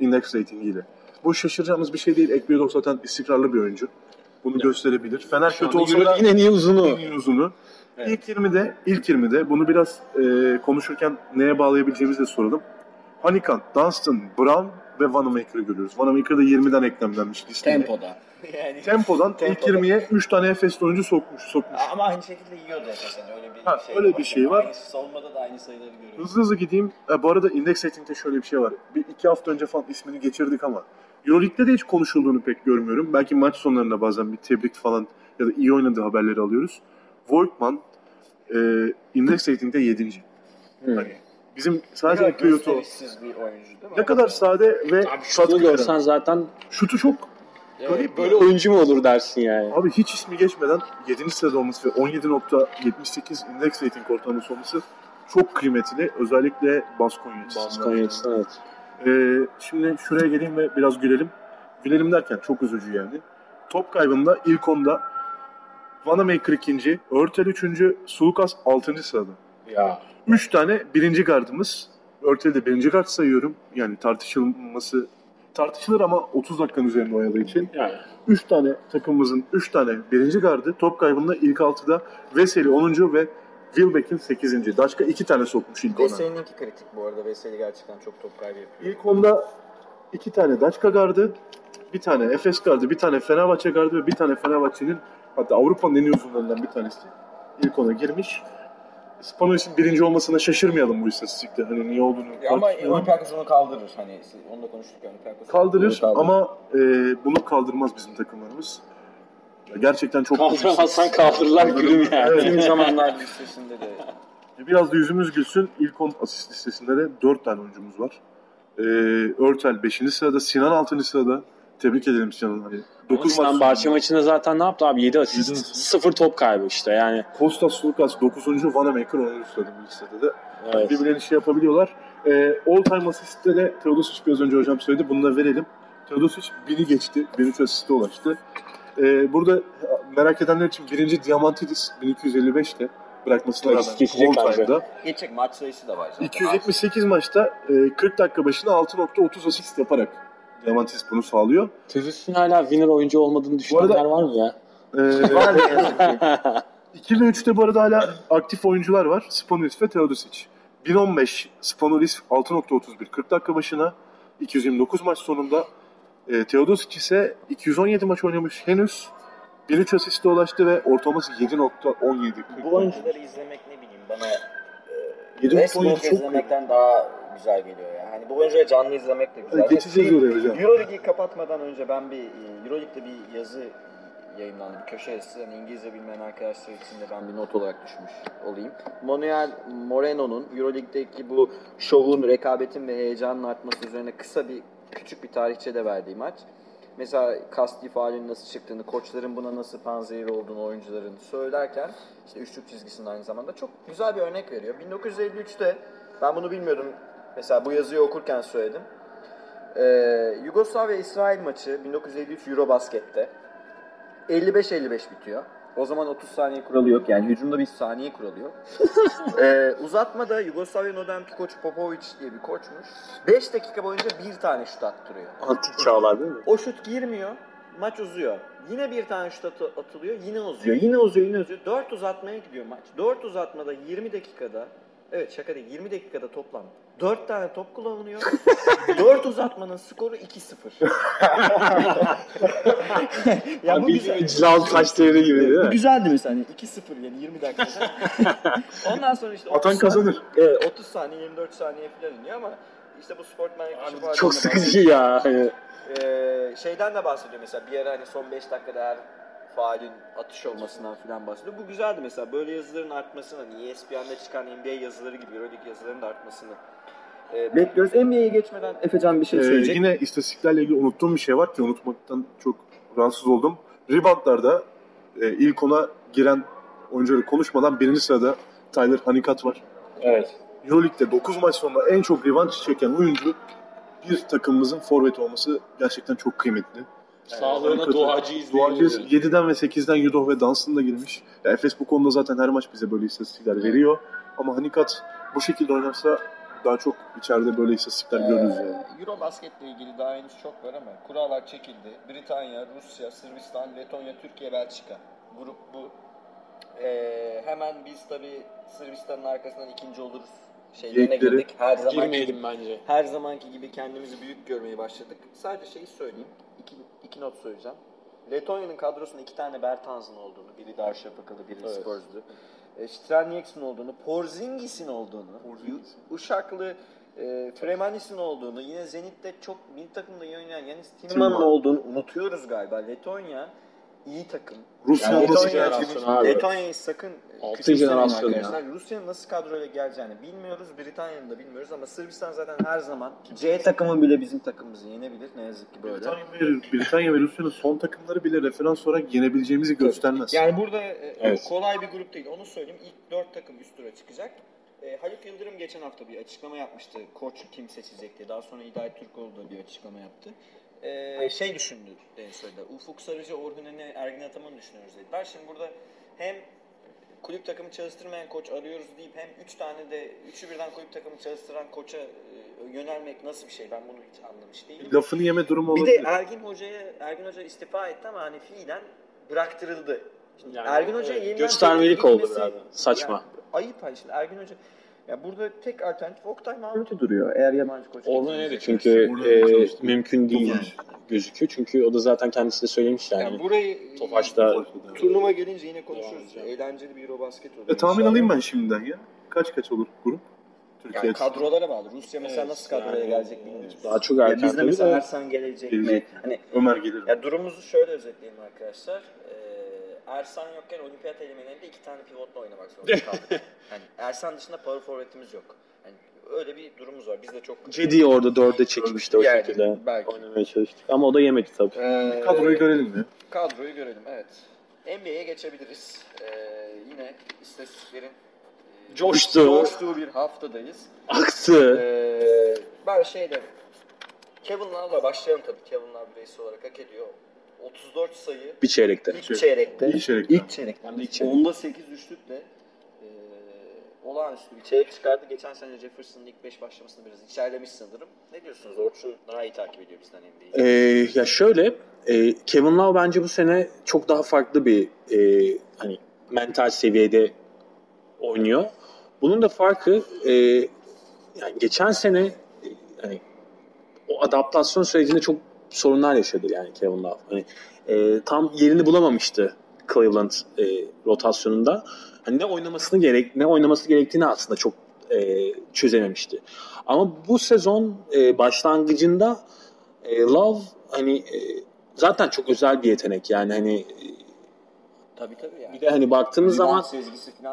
index rating ile. Bu şaşıracağımız bir şey değil. Ekbe'yi zaten istikrarlı bir oyuncu. Bunu gösterebilir. Fener kötü olsa da Yine en iyi uzunu. en iyi uzunu. İlk 20'de, ilk 20'de bunu biraz e, konuşurken neye bağlayabileceğimizi de soralım. Hanikan, Dunstan, Brown ve Vanamaker'ı görüyoruz. Vanamaker da 20'den eklemlenmiş listeye. Tempoda. yani Tempodan ilk Tempoda. 20'ye 3 tane Efes'li oyuncu sokmuş. sokmuş. ama aynı şekilde yiyordu Efes'in öyle bir Ha, şey öyle bir şey var. Aynı, savunmada da aynı sayıları görüyoruz. Hızlı hızlı gideyim. E, bu arada index rating'de şöyle bir şey var. Bir iki hafta önce falan ismini geçirdik ama Euroleague'de de hiç konuşulduğunu pek görmüyorum. Belki maç sonlarında bazen bir tebrik falan ya da iyi oynadığı haberleri alıyoruz. Voigtman e, index rating'de 7. Hmm. Hani bizim sadece gösterişsiz bir oyuncu değil mi? ne kadar sade ve Şunu katkı görsen zaten Şutu çok garip böyle oyuncu mu olur dersin yani. Abi hiç ismi geçmeden 7. sırada olması ve 17.78 index rating ortalaması olması çok kıymetli. Özellikle Baskonya açısından. Baskonya açısından evet. Ee, şimdi şuraya geleyim ve biraz gülelim. Gülelim derken çok üzücü yani. Top kaybında ilk onda Vanamaker ikinci, Örtel üçüncü, Sulukas altıncı sırada. Ya. Üç tane birinci gardımız. Örtel'i de birinci gard sayıyorum. Yani tartışılması tartışılır ama 30 dakikanın üzerinde oynadığı için. Yani. 3 tane takımımızın 3 tane birinci gardı top kaybında ilk 6'da Veseli 10. ve Wilbeck'in 8. Daşka 2 tane sokmuş ilk ona. Veseli'ninki kritik bu arada. Veseli gerçekten çok top kaybı yapıyor. İlk onda 2 tane Daşka gardı, bir tane Efes gardı, bir tane Fenerbahçe gardı ve bir tane Fenerbahçe'nin hatta Avrupa'nın en iyi uzunlarından bir tanesi ilk ona girmiş. Spanulis'in birinci olmasına şaşırmayalım bu istatistikte. Hani niye olduğunu Ya Ama. Olympiakos onu kaldırır. Hani onu da konuştuk Olympiakos. kaldırır Onu ama e, bunu kaldırmaz bizim takımlarımız. Gerçekten çok Kaldıramazsan kaldırırlar gülüm yani. Evet. Tüm zamanlar listesinde de Biraz da yüzümüz gülsün. İlk 10 asist listesinde de 4 tane oyuncumuz var. Ee, Örtel 5. sırada, Sinan 6. sırada. Tebrik edelim Sinan'ı. Hani 9 maç. Barça maçında zaten ne yaptı abi? 7 Yedi asist. asist. 0 top kaybı işte yani. Kostas Lukas 9. Vanamaker 10. sırada bu listede de. Evet. Birbirlerini şey yapabiliyorlar. Ee, all time asistte de Teodosic biraz önce hocam söyledi. Bunu da verelim. Teodosic 1000'i geçti. 1003 asiste ulaştı. Ee, burada merak edenler için birinci Diamantidis 1255'te bırakmasına rağmen geçecek all bence. time'da. geçecek maç sayısı da var zaten. 278 maçta e, 40 dakika başına 6.30 asist yaparak Diamantidis bunu sağlıyor. Teodosic'in hala winner oyuncu olmadığını düşünenler arada- var mı ya? Ee, Var ne yazık ki. 2 ve 3'te bu arada hala aktif oyuncular var. Spanulis ve Teodosic. 1015 Spanulis 6.31 40 dakika başına 229 maç sonunda e, Teodosic ise 217 maç oynamış henüz 1003 asiste ulaştı ve ortalaması 7.17 Bu oyuncuları izlemek ne bileyim bana e, 7.17 Westbrook izlemekten daha güzel geliyor ya. Hani bu oyuncuları canlı izlemek de güzel. Geçeceğiz oraya hocam. Euroligi kapatmadan önce ben bir e, Euroleague'de bir yazı yayınlandı. Bir köşe yazısı. Hani İngilizce bilmeyen arkadaşlar için de ben bir not olarak düşmüş olayım. Manuel Moreno'nun Euroleague'deki bu şovun, rekabetin ve heyecanın artması üzerine kısa bir küçük bir tarihçe de verdiği maç. Mesela kasti faalinin nasıl çıktığını, koçların buna nasıl panzehir olduğunu oyuncuların söylerken işte üçlük çizgisinin aynı zamanda çok güzel bir örnek veriyor. 1953'te ben bunu bilmiyordum. Mesela bu yazıyı okurken söyledim. Ee, Yugoslavya İsrail maçı 1953 Eurobasket'te 55-55 bitiyor. O zaman 30 saniye kuralı yok yani hücumda bir saniye kuralı yok. ee, uzatmada Yugoslavya'nın o dönemki koçu Popovic diye bir koçmuş. 5 dakika boyunca bir tane şut attırıyor. Antik çağlar değil mi? O şut girmiyor. Maç uzuyor. Yine bir tane şut atı- atılıyor. Yine uzuyor. Yine uzuyor. Yine uzuyor. 4 uzatmaya gidiyor maç. 4 uzatmada 20 dakikada Evet şaka değil. 20 dakikada toplam 4 tane top kullanılıyor. 4 uzatmanın skoru 2-0. ya bu güzel. Cilal taş devri gibi değil Bu mi? güzeldi mesela hani 2-0 yani 20 dakikada. Ondan sonra işte Atan 30 kazanır. Evet 30 saniye 24 saniye falan iniyor ama işte bu sportman yaklaşık Çok sıkıcı ya. Ee, şeyden de bahsediyor mesela bir ara hani son 5 dakikada her faalin atış olmasından filan bahsediyor. Bu güzeldi mesela böyle yazıların artmasını hani ESPN'de çıkan NBA yazıları gibi Euroleague yazılarının da artmasını e, bekliyoruz. NBA'ye geçmeden Efecan bir şey Ee, söyleyecek. yine istatistiklerle ilgili unuttuğum bir şey var ki unutmaktan çok rahatsız oldum. Reboundlarda e, ilk ona giren oyuncuları konuşmadan birinci sırada Tyler Hanikat var. Evet. Euroleague'de 9 maç sonra en çok rebound çeken oyuncu bir takımımızın forvet olması gerçekten çok kıymetli. Sağlığına duacıyız. Duacıyız. diye 7'den ve 8'den Yudoh ve Dunstan da girmiş. Ya Efes bu konuda zaten her maç bize böyle istatistikler veriyor. Ama Hanikat bu şekilde oynarsa daha çok içeride böyle istatistikler görürüz yani. Ee, Eurobasketle ilgili daha henüz çok var ama kurallar çekildi. Britanya, Rusya, Sırbistan, Letonya, Türkiye, Belçika. Grup bu. Ee, hemen biz tabii Sırbistan'ın arkasından ikinci oluruz şeylerine Geyikleri. girdik. Her zaman Girmeyelim bence. her zamanki gibi kendimizi büyük görmeye başladık. Sadece şeyi söyleyeyim. İki, iki not söyleyeceğim. Letonya'nın kadrosunda iki tane Bertans'ın olduğunu, biri Darüşşafakalı, biri Evet. Spurs'du. E, olduğunu, Porzingis'in olduğunu, Porzingis. Uşaklı e, Fremanis'in olduğunu, yine Zenit'te çok milli takımda oynayan Yanis Timman'ın Timman. olduğunu unutuyoruz galiba. Letonya iyi takım. Rusya Yani olması Letonya-. Letonya'yı sakın Altın küçümsemeyin jenerasyon ya. Rusya'nın nasıl kadroyla geleceğini bilmiyoruz. Britanya'nın da bilmiyoruz ama Sırbistan zaten her zaman C takımı bile bizim takımımızı yenebilir. Ne yazık ki böyle. Britanya ve, Britanya ve Rusya'nın son takımları bile referans olarak yenebileceğimizi göstermez. Yani burada e, Evet. kolay bir grup değil. Onu söyleyeyim. İlk dört takım üst tura çıkacak. E, Haluk Yıldırım geçen hafta bir açıklama yapmıştı. Koç kim seçecek diye. Daha sonra Hidayet Türkoğlu da bir açıklama yaptı. E, şey düşündü en söyledi. Ufuk Sarıcı, Orhun Ene, Ergin Ataman'ı düşünüyoruz dediler. Şimdi burada hem kulüp takımı çalıştırmayan koç arıyoruz deyip hem üç tane de üçü birden kulüp takımı çalıştıran koça e, yönelmek nasıl bir şey ben bunu hiç anlamış değilim. Lafını yeme durumu Bir de olabilir. Ergin Hoca'ya Ergin Hoca istifa etti ama hani fiilen bıraktırıldı. Şimdi Yani, Ergin Hoca evet, yeniden göstermelik oldu biraz. Saçma. Yani ayıp hani şimdi Ergin Hoca ya burada tek alternatif Oktay Mahmut'u duruyor eğer yabancı koç Orada getirecek. öyle çünkü e, mümkün değil gözüküyor. Çünkü o da zaten kendisi de söylemiş yani. Yani burayı Tofaş'ta turnuva gelince yine konuşuruz. Edeceğim. Eğlenceli bir Eurobasket olur. E, tahmin alayım ben şimdiden ya. Kaç kaç olur grup? Türkiye Yani kadrolara bağlı. Rusya mesela Evet, nasıl kadroya yani gelecek bilmiyoruz. daha çok erken biz de tabii mesela. Ersan gelecek mi? Hani Ömer gelir. Ya durumumuzu şöyle özetleyelim arkadaşlar. Ee, Ersan yokken olimpiyat elemelerinde iki tane pivotla oynamak zorunda kaldık. yani Ersan dışında power forvetimiz yok. Yani öyle bir durumumuz var. Biz de çok... Cedi'yi orada dörde çekmişti o Yani, şekilde. belki. Oynamaya çalıştık. Ama o da yemedi tabii. Ee, Kadroyu görelim mi? Kadroyu görelim, evet. NBA'ye geçebiliriz. Ee, yine istatistiklerin e, Coştu. coştuğu bir haftadayız. Aktı. Ee, ben şeyle Kevin Love'la başlayalım tabii. Kevin Love bireysel olarak hak ediyor. 34 sayı Bir çeyrekte. ilk çeyrekte. İlk çeyrekte. İlk çeyrekte. De ilk çeyrek. Onda 8 üçlükle e, olağanüstü bir çeyrek çıkardı. Geçen sene Jefferson'ın ilk 5 başlamasını biraz içerlemiş sanırım. Ne diyorsunuz? Orçun daha iyi takip ediyor bizden NBA'yi. Ee, ya şöyle, e, Kevin Love bence bu sene çok daha farklı bir e, hani mental seviyede oynuyor. Bunun da farkı e, yani geçen sene e, hani o adaptasyon sürecinde çok sorunlar yaşadı yani Kevin Love. Hani e, tam yerini bulamamıştı Cleveland e, rotasyonunda. Hani ne oynamasını gerek ne oynaması gerektiğini aslında çok e, çözememişti. Ama bu sezon e, başlangıcında e, Love hani e, zaten çok özel bir yetenek yani hani e, Tabii tabii yani. bir de hani baktığımız zaman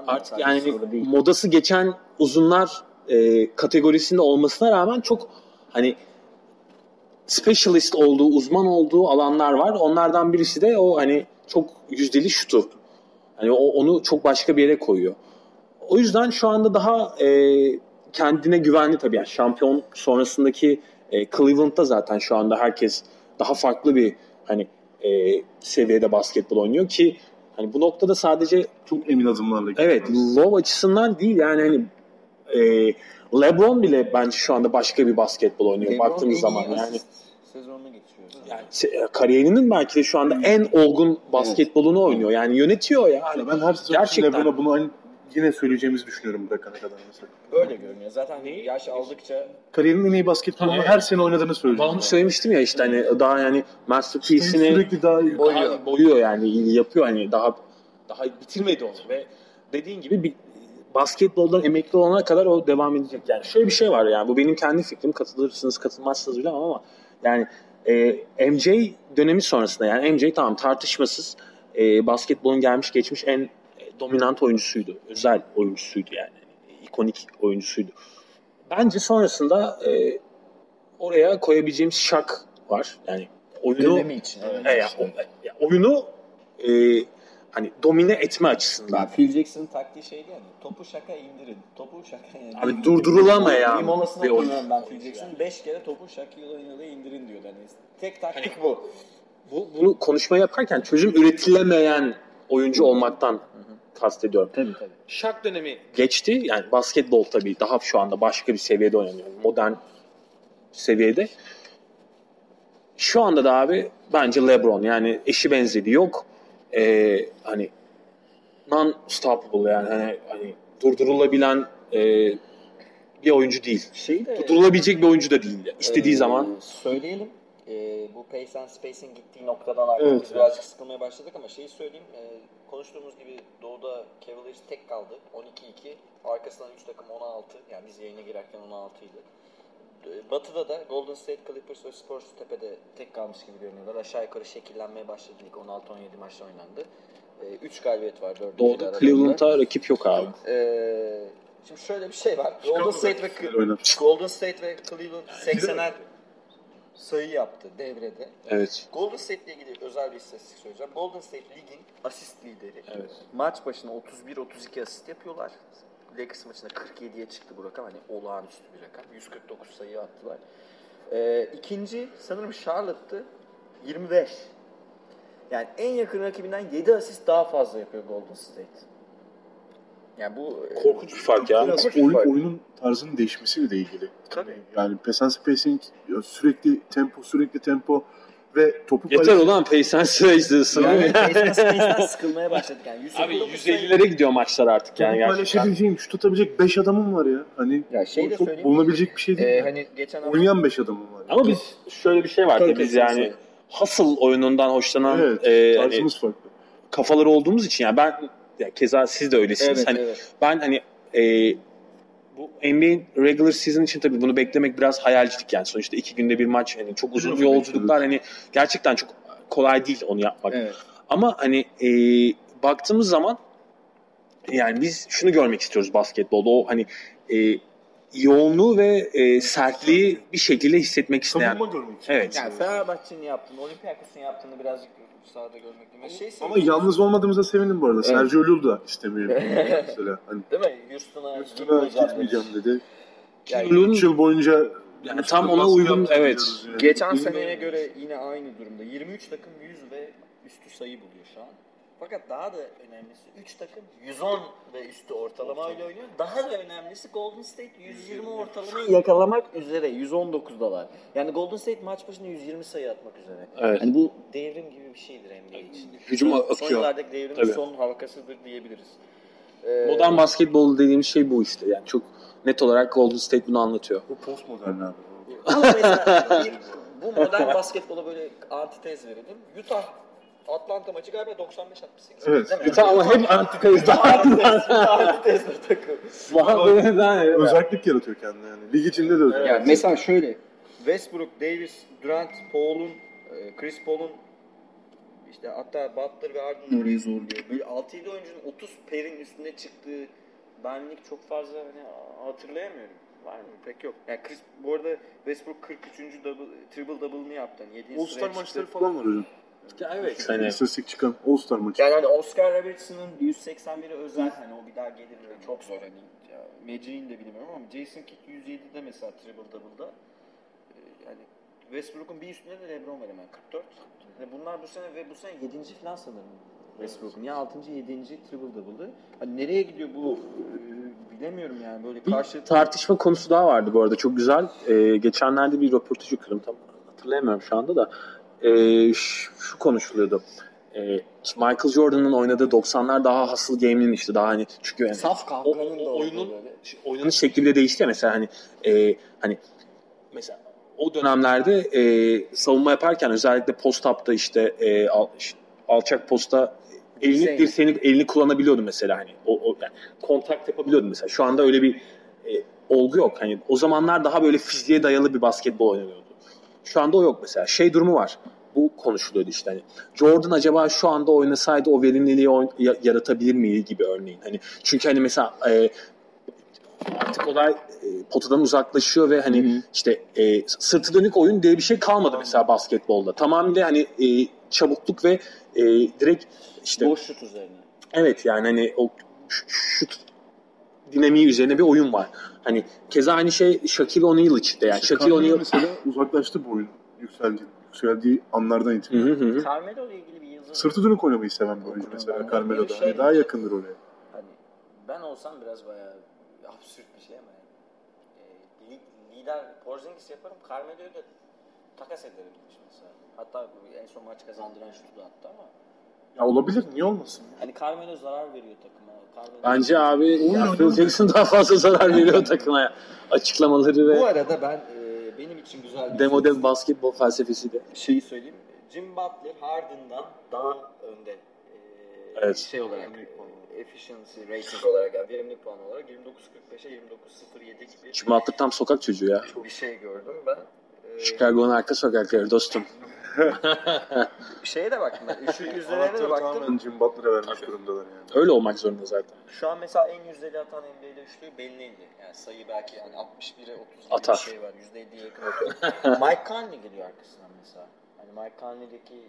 artık yani modası geçen uzunlar e, kategorisinde olmasına rağmen çok hani specialist olduğu, uzman olduğu alanlar var. Onlardan birisi de o hani çok yüzdeli şutu. Hani o onu çok başka bir yere koyuyor. O yüzden şu anda daha e, kendine güvenli tabii. Yani şampiyon sonrasındaki e, Cleveland'da zaten şu anda herkes daha farklı bir hani e, seviyede basketbol oynuyor ki hani bu noktada sadece Çok emin adımlarla gidiyor. Evet, Love açısından değil yani hani e, LeBron bile bence şu anda başka bir basketbol oynuyor LeBron baktığımız zaman yani. asist sezonunu geçiriyor. Yani se- kariyerinin belki de şu anda en olgun basketbolunu oynuyor. Yani yönetiyor yani. Yani ben her sezon. LeBron'a bunu aynı, yine söyleyeceğimizi düşünüyorum bırakana kadar mesela. Öyle görünüyor. Zaten yaş aldıkça Kariyerinin en iyi basketbolunu her sene oynadığını Ben söylüyorum. onu söylemiştim ya işte hani daha yani masterpiece'ini Sürekli daha boyuyor. boyuyor yani yapıyor hani daha daha bitirmedi onu ve dediğin gibi bir basketboldan emekli olana kadar o devam edecek. Yani şöyle bir şey var yani bu benim kendi fikrim katılırsınız katılmazsınız bilemem ama yani e, MJ dönemi sonrasında yani MJ tamam tartışmasız e, basketbolun gelmiş geçmiş en dominant oyuncusuydu. Özel oyuncusuydu yani. ikonik oyuncusuydu. bence sonrasında e, oraya koyabileceğimiz şak var. Yani oyunu Dönemi için. Evet. e, ya, o- ya, oyunu e, hani domine etme açısından. Ben Phil Jackson'ın taktiği şeydi yani. Topu şaka indirin. Topu şaka indirin. Abi durdurulamayan Bir molasına bir oyun. koyuyorum ben Phil Jackson'ın. 5 kere topu şaka yıla indirin diyordu. Hani tek taktik bu. Bu, bunu konuşma yaparken çözüm üretilemeyen oyuncu olmaktan kastediyorum. Tabii tabii. Şak dönemi geçti. Yani basketbol tabii daha şu anda başka bir seviyede oynanıyor. Modern seviyede. Şu anda da abi bence LeBron yani eşi benzeri yok. Ee, hani non-stoppable yani hani, hani durdurulabilen e, bir oyuncu değil. Şeyi de Durdurulabilecek bir oyuncu da değil. İstediği Ee, zaman Söyleyelim. Ee, bu pace and spacing gittiği noktadan artık Evet, biz evet. birazcık sıkılmaya başladık ama şeyi söyleyeyim. Ee, konuştuğumuz gibi Doğu'da Cavaliers tek kaldı. 12-2. Arkasından 3 takım 16. Yani biz yayına girerken 16 idi. Ee, Batı'da da Golden State Clippers ve Spurs tepede tek kalmış gibi görünüyorlar. Aşağı yukarı şekillenmeye başladı lig. 16-17 maçta oynandı. 3 galibiyet var 4. Doğu'da Cleveland'a rakip yok abi. Ee, şimdi şöyle bir şey var. Golden State ve. Golden State ve Cleveland 80'er sayı yaptı devrede. Evet. Golden State ile ilgili özel bir istatistik söyleyeceğim. Golden State ligin asist lideri. Evet. Maç başına 31-32 asist yapıyorlar. Lakers maçında 47'ye çıktı bu rakam. Hani olağanüstü bir rakam. 149 sayı attılar. Ee, ikinci sanırım Charlotte'tı. 25. Yani en yakın rakibinden 7 asist daha fazla yapıyor Golden State. Yani bu Korkunç bir fark ya. Biraz oyun, fark. oyunun tarzının değişmesiyle de ilgili. Tabii. Yani pass and spacing, sürekli tempo, sürekli tempo ve topu Yeter paylaş- ulan Pace and Space'desin. Yani Space'den sıkılmaya başladık yani. 109 Abi sayı- 150'lere gidiyor maçlar artık yani Topu gerçekten. paylaşabileceğim, şut atabilecek 5 adamım var ya. Hani Ya şey de çok söyleyeyim. bulunabilecek bir şey değil. Ee, hani geçen hafta Oynayan 5 adamım var. Ama biz şöyle bir şey var Tabii biz yani hustle oyunundan hoşlanan evet, e, hani tarzımız farklı. kafaları olduğumuz için yani ben ya keza siz de öylesiniz. Evet, hani evet. ben hani e, bu NBA regular season için tabii bunu beklemek biraz hayalcilik yani. Sonuçta iki günde bir maç hani çok uzun Uzun yolculuklar hani gerçekten çok kolay değil onu yapmak. Evet. Ama hani e, baktığımız zaman yani biz şunu görmek istiyoruz basketbolda. O hani e, yoğunluğu ve e, sertliği bir şekilde hissetmek isteyen. Savunma görmek için. Evet. Yani Fenerbahçe'nin yaptığını, Olympiakos'un yaptığını birazcık sahada görmek mi? Şey Ama yalnız olmadığımıza sevindim bu arada. Evet. Sergio Llull da istemiyor mesela. Hani Değil mi? Houston'a üstüne gitmeyeceğim dedi. Yani 3 yıl boyunca Yani tam ona uygun, evet. yani. Geçen seneye göre yine aynı durumda. 23 takım 100 ve üstü sayı buluyor şu an. Fakat daha da önemlisi 3 takım 110 ve üstü ortalamayla oynuyor. Daha da önemlisi Golden State 120 ortalamayı yakalamak üzere 119'dalar. Yani Golden State maç başına 120 sayı atmak üzere. Evet. Yani bu devrim gibi bir şeydir NBA için. Hücum akıyor. Son yıllardaki devrimin Tabii. son halkasıdır diyebiliriz. Ee, Modern basketbol dediğimiz şey bu işte. Yani çok net olarak Golden State bunu anlatıyor. Bu postmodern abi. Ama mesela bir, bu modern basketbola böyle antitez verelim. Utah Atlanta maçı galiba 95-68. Evet. Değil mi? Utah ama hep antitezde. antitez bir takım. Özellik yaratıyor kendine yani. Lig içinde de özellik. Yani mesela şöyle Westbrook, Davis, Durant, Paul'un, e, Chris Paul'un işte hatta Butler ve Harden orayı zorluyor. Böyle 6-7 oyuncunun 30 perin üstüne çıktığı benlik çok fazla hani hatırlayamıyorum. Var mı? Pek yok. Yani Chris, bu arada Westbrook 43. Double, triple double'ını yaptı. Yani 7. All-Star maçları falan var hocam. Evet. Hani İstatistik çıkan All-Star maçı. Yani hani Oscar Robertson'ın 181'i özel hani o bir daha gelir mi? çok zor hani. Magic'in de bilmiyorum ama Jason Kidd 107'de mesela triple double'da Ee, yani Westbrook'un bir üstünde de LeBron var hemen 44. Yani bunlar bu sene ve bu sene 7. falan sanırım Westbrook'un. Ya 6. 7. triple double'ı. Hani nereye gidiyor bu Ee, bilemiyorum yani böyle karşı tartışma konusu daha vardı bu arada çok güzel. Ee, geçenlerde bir röportaj okudum tam hatırlayamıyorum şu anda da. Ee, şu, şu konuşuluyordu. Ee, Michael Jordan'ın oynadığı 90'lar daha hustle game'in işte daha hani çünkü yani saf kavganın da o- oyunun oyunun şekli bile değişti ya mesela hani e, hani mesela o dönemlerde e, savunma yaparken özellikle post-up'ta işte e, al- işte alçak posta elini Dirseğini. elini kullanabiliyordun mesela hani o, o yani kontakt yapabiliyordun mesela. Şu anda öyle bir e, olgu yok. Hani o zamanlar daha böyle fiziğe dayalı bir basketbol oynanıyordu. Şu anda o yok mesela. Şey durumu var. Bu konuşuluyordu işte hani. Jordan acaba şu anda oynasaydı o verimliliği oyn- ya- yaratabilir miydi gibi örneğin. Hani çünkü hani mesela e, artık olay e, potadan uzaklaşıyor ve hani işte e, sırtı dönük oyun diye bir şey kalmadı mesela basketbolda. Tamamıyla hani e, çabukluk ve e, direkt işte Boş şut üzerine. Evet yani hani o şut dinamiği üzerine bir oyun var. Hani keza aynı şey Shaquille O'Neal için de yani. İşte Shaquille O'Neal mesela uzaklaştı bu oyun. Yükseldi, yükseldiği anlardan Hı itibaren. hı hı. Carmelo ile ilgili bir yazı. Sırtı dönük oynamayı seven bir oyuncu mesela Carmelo'da. Hani daha yakındır oraya. Hani ben olsam biraz bayağı absürt bir şey ama yani. E, li- lider Porzingis yaparım. Carmelo'yu da takas ederim mesela. Hatta en son maç kazandıran şutu da attı ama Ya olabilir, niye olmasın? hani Carmelo zarar veriyor takıma. Carmelo Bence abi ya Phil Jackson daha fazla zarar veriyor takıma. Açıklamaları Bu ve arada ben e, benim için güzel bir demode basketbol felsefesi de. şeyi söyleyeyim. Jim Butler Harden'dan daha önde. e, Evet. Şey olarak, e, efficiency rating olarak, yani verimlilik puanı olarak 29.45'e 29.07 gibi Şimdi Butler tam sokak çocuğu ya. bir şey gördüm ben. E, Chicago'nun arka sokakları dostum. şeye de baktım ben. Üçlük yüzdelerine de baktım. tamamen Jim Butler'a vermiş durumdalar yani. Öyle olmak zorunda zaten. Şu an mesela en yüzdeli atan NBA'de üçlü belliydi. Yani sayı belki yani 61'e 30 gibi Atar. bir şey var. %50'ye yakın atıyor. Mike Conley geliyor arkasından mesela. Hani Mike Conley'deki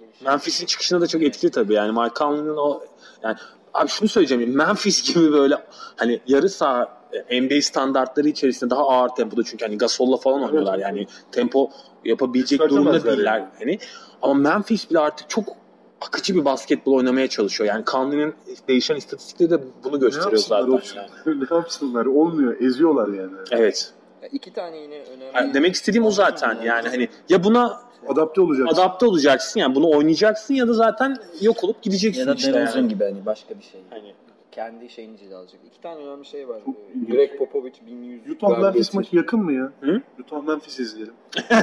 gelişim. Memphis'in çıkışına da çok etkili tabii yani Mike Conley'nin o yani abi şunu söyleyeceğim Memphis gibi böyle hani yarı saha e, NBA standartları içerisinde daha ağır tempoda çünkü hani Gasol'la falan oynuyorlar yani tempo yapabilecek durumda değiller yani. hani ama Memphis bile artık çok akıcı bir basketbol oynamaya çalışıyor. Yani Conley'nin değişen istatistikleri de bunu gösteriyor zaten. Yani. ne yapsınlar? Olmuyor, eziyorlar yani. Evet. Ya iki tane yine önemli. Yani demek istediğim o zaten. Yani hani ya buna Adapte olacaksın. adapte olacaksın yani bunu oynayacaksın ya da zaten yok olup gideceksin ya da işte DeRozan yani. gibi hani başka bir şey. Hani Kendi şeyini cilalayacak. İki tane önemli şey var. Çok. Greg Popovich 1100 Utah Memphis maçı yakın mı ya? Hı? Utah Memphis izleyelim.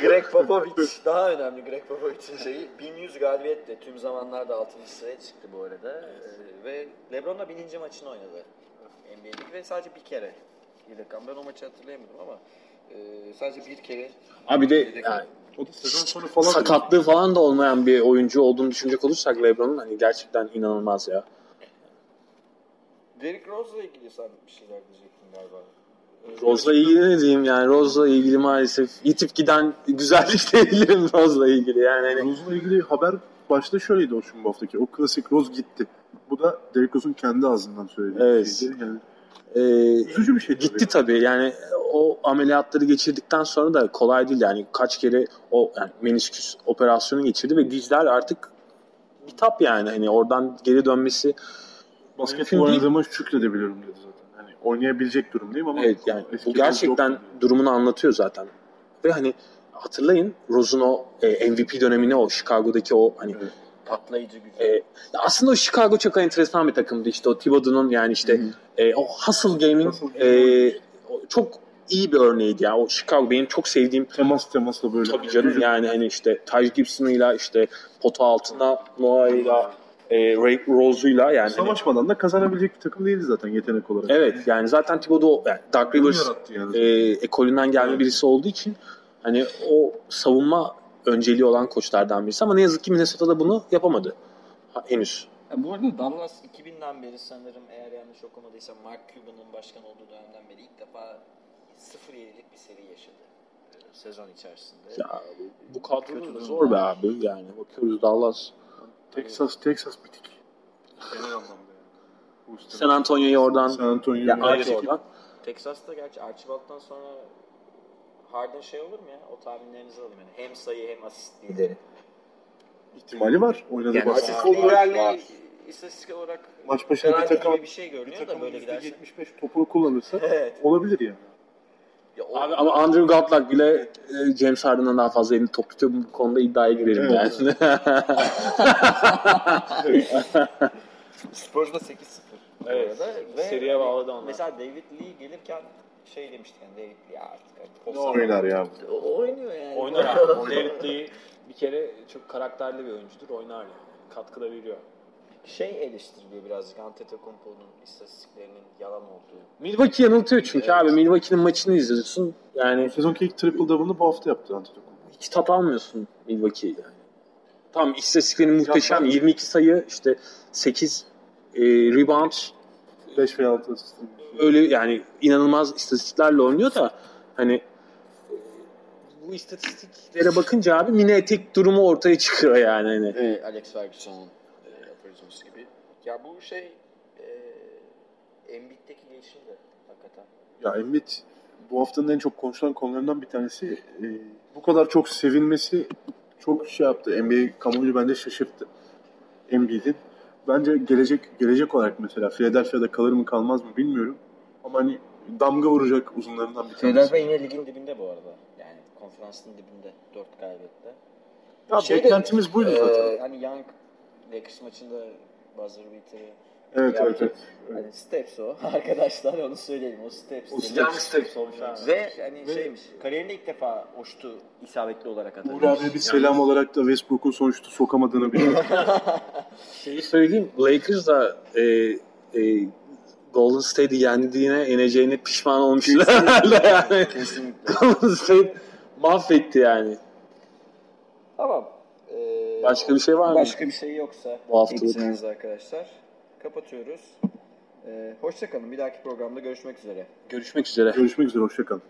Greg Popovich daha önemli Greg Popovich'in şeyi 1100 galibiyetle tüm zamanlarda 6. sıraya çıktı bu arada Ee, ve LeBron'la 1000. maçını oynadı NBA'deki ve sadece bir kere yedek Ben o maçı hatırlayamadım ama e, sadece bir kere Abi de yani O da sezon sonu falan. sakatlığı falan da olmayan bir oyuncu olduğunu düşünecek olursak LeBron'un hani gerçekten inanılmaz ya. Derrick Rose'la ilgili sen bir şeyler diyecektin galiba. Rose'la ilgili ne diyeyim yani Rose'la ilgili maalesef yitip giden güzellik diyebilirim Rose'la ilgili yani hani Rose'la ilgili haber başta şöyleydi o şu bu haftaki. O klasik Rose gitti. Bu da Derrick Rose'un kendi ağzından söylediği Evet. bir şeydi. Yani e, üzücü bir şey tabii. gitti tabii yani o ameliyatları geçirdikten sonra da kolay değil yani kaç kere o yani menisküs operasyonu geçirdi ve dizler artık bitap yani hani oradan geri dönmesi Basketbol oynadığıma şükredebiliyorum dedi zaten. Hani oynayabilecek durumdayım ama Evet yani bu gerçekten yok durumunu anlatıyor zaten. Ve hani hatırlayın Rose'un o e, MVP dönemini o Chicago'daki o hani Evet. Patlayıcı gücü. e, ya aslında o Chicago çok enteresan bir takımdı işte o Thibodeau'nun yani işte e, o hustle game'in Hustle game e, çok iyi bir örneğiydi ya. O Chicago benim çok sevdiğim temas temasla böyle. tabii canım yani hani işte Ty Gibson'ıyla işte pota altında Noah'yla e, Ray Rose'uyla yani hani, Savaşmadan da kazanabilecek bir takım değildi zaten yetenek olarak. evet yani zaten Thibodeau yani Dark Rivers yani. e, ekolünden gelme birisi olduğu için hani o savunma önceliği olan koçlardan birisi ama ne yazık ki Minnesota'da bunu yapamadı. Ha, henüz. Ya bu arada Dallas 2000'den beri sanırım eğer yanlış okumadıysam Mark Cuban'ın başkan olduğu dönemden beri ilk defa 0-7'lik bir seri yaşadı e, sezon içerisinde. Ya bu kadronun da zor be abi yani bakıyoruz Dallas. Texas, Texas bitik. Genel anlamda yani. San Antonio'yu oradan San Antonio. ya, Aynen. ayırdı oradan. Texas'ta gerçi Archibald'dan sonra Harden şey olur mu ya? O tahminlerinizi alayım yani. Hem sayı hem asist lideri. ihtimali var. Oynadığı Yani asist var. liderliği istatistik olarak Maç başına bir takım bir şey bir görünüyor da takım böyle giderse. %75 topunu kullanırsa Evet. olabilir yani. Ya o- Abi ama Andrew Godlock bile e, James Harden'dan daha fazla elini top tutuyor. Bu konuda iddiaya girelim Evet, yani. Spurs'da 8-0. bu Evet. arada. Ve Seriye bağladı onlar. Mesela David Lee gelirken şey demiştik yani David Lee artık. hani Ne oynar ya? O- Oynuyor yani. Oynar abi. David Lee bir kere çok karakterli bir oyuncudur. Oynar yani. Katkı da veriyor. Şey eleştiriliyor birazcık Antetokounmpo'nun istatistiklerinin yalan olduğu. Milwaukee yanıltıyor çünkü Evet. abi. Milwaukee'nin maçını izliyorsun. Yani Sezonki ilk triple double'ını bu hafta yaptı Antetokounmpo. hiç tat almıyorsun Milwaukee'yi yani. Tamam istatistikleri muhteşem. ben- 22 sayı işte 8 e, rebound 5 veya 6 asist. öyle yani inanılmaz istatistiklerle oynuyor da hani bu istatistiklere bakınca abi mini etek durumu ortaya çıkıyor yani hani. Ee, Alex Ferguson'un e, aforizması gibi. Ya bu şey e, Embiid'deki gelişim de hakikaten. Ya Embiid bu haftanın en çok konuşulan konularından bir tanesi. E, bu kadar çok sevilmesi çok şey yaptı. NBA kamuoyu bence şaşırttı. Embiid'in. Bence gelecek gelecek olarak mesela Philadelphia'da kalır mı kalmaz mı bilmiyorum. Ama hani damga vuracak uzunlarından bir tanesi. Philadelphia yine ligin dibinde bu arada. Yani konferansın dibinde 4 kaybetti. Ya Şeyde, beklentimiz buydu zaten. e, hani Young Lakers maçında buzzer beater'ı evet evet yaptı. evet. Hani steps o arkadaşlar onu söyleyelim o steps. O Young steps. olmuş abi. Ve hani şeymiş kariyerinde ilk defa hoştu isabetli olarak atabilmiş. Uğur abiye bir selam olarak da Westbrook'un sonuçta sokamadığını biliyorum. Şeyi söyleyeyim Lakers da e, e, Golden State'i yendiğine yeneceğine pişman olmuşlar herhalde yani. Kesinlikle. Golden State mahvetti yani. Tamam. Ee, Başka bir şey var mı? Başka bir şey yoksa Bu eksiğiniz arkadaşlar. Kapatıyoruz. Ee, hoşçakalın. Bir dahaki programda görüşmek üzere. Görüşmek üzere. Görüşmek üzere, hoşçakalın.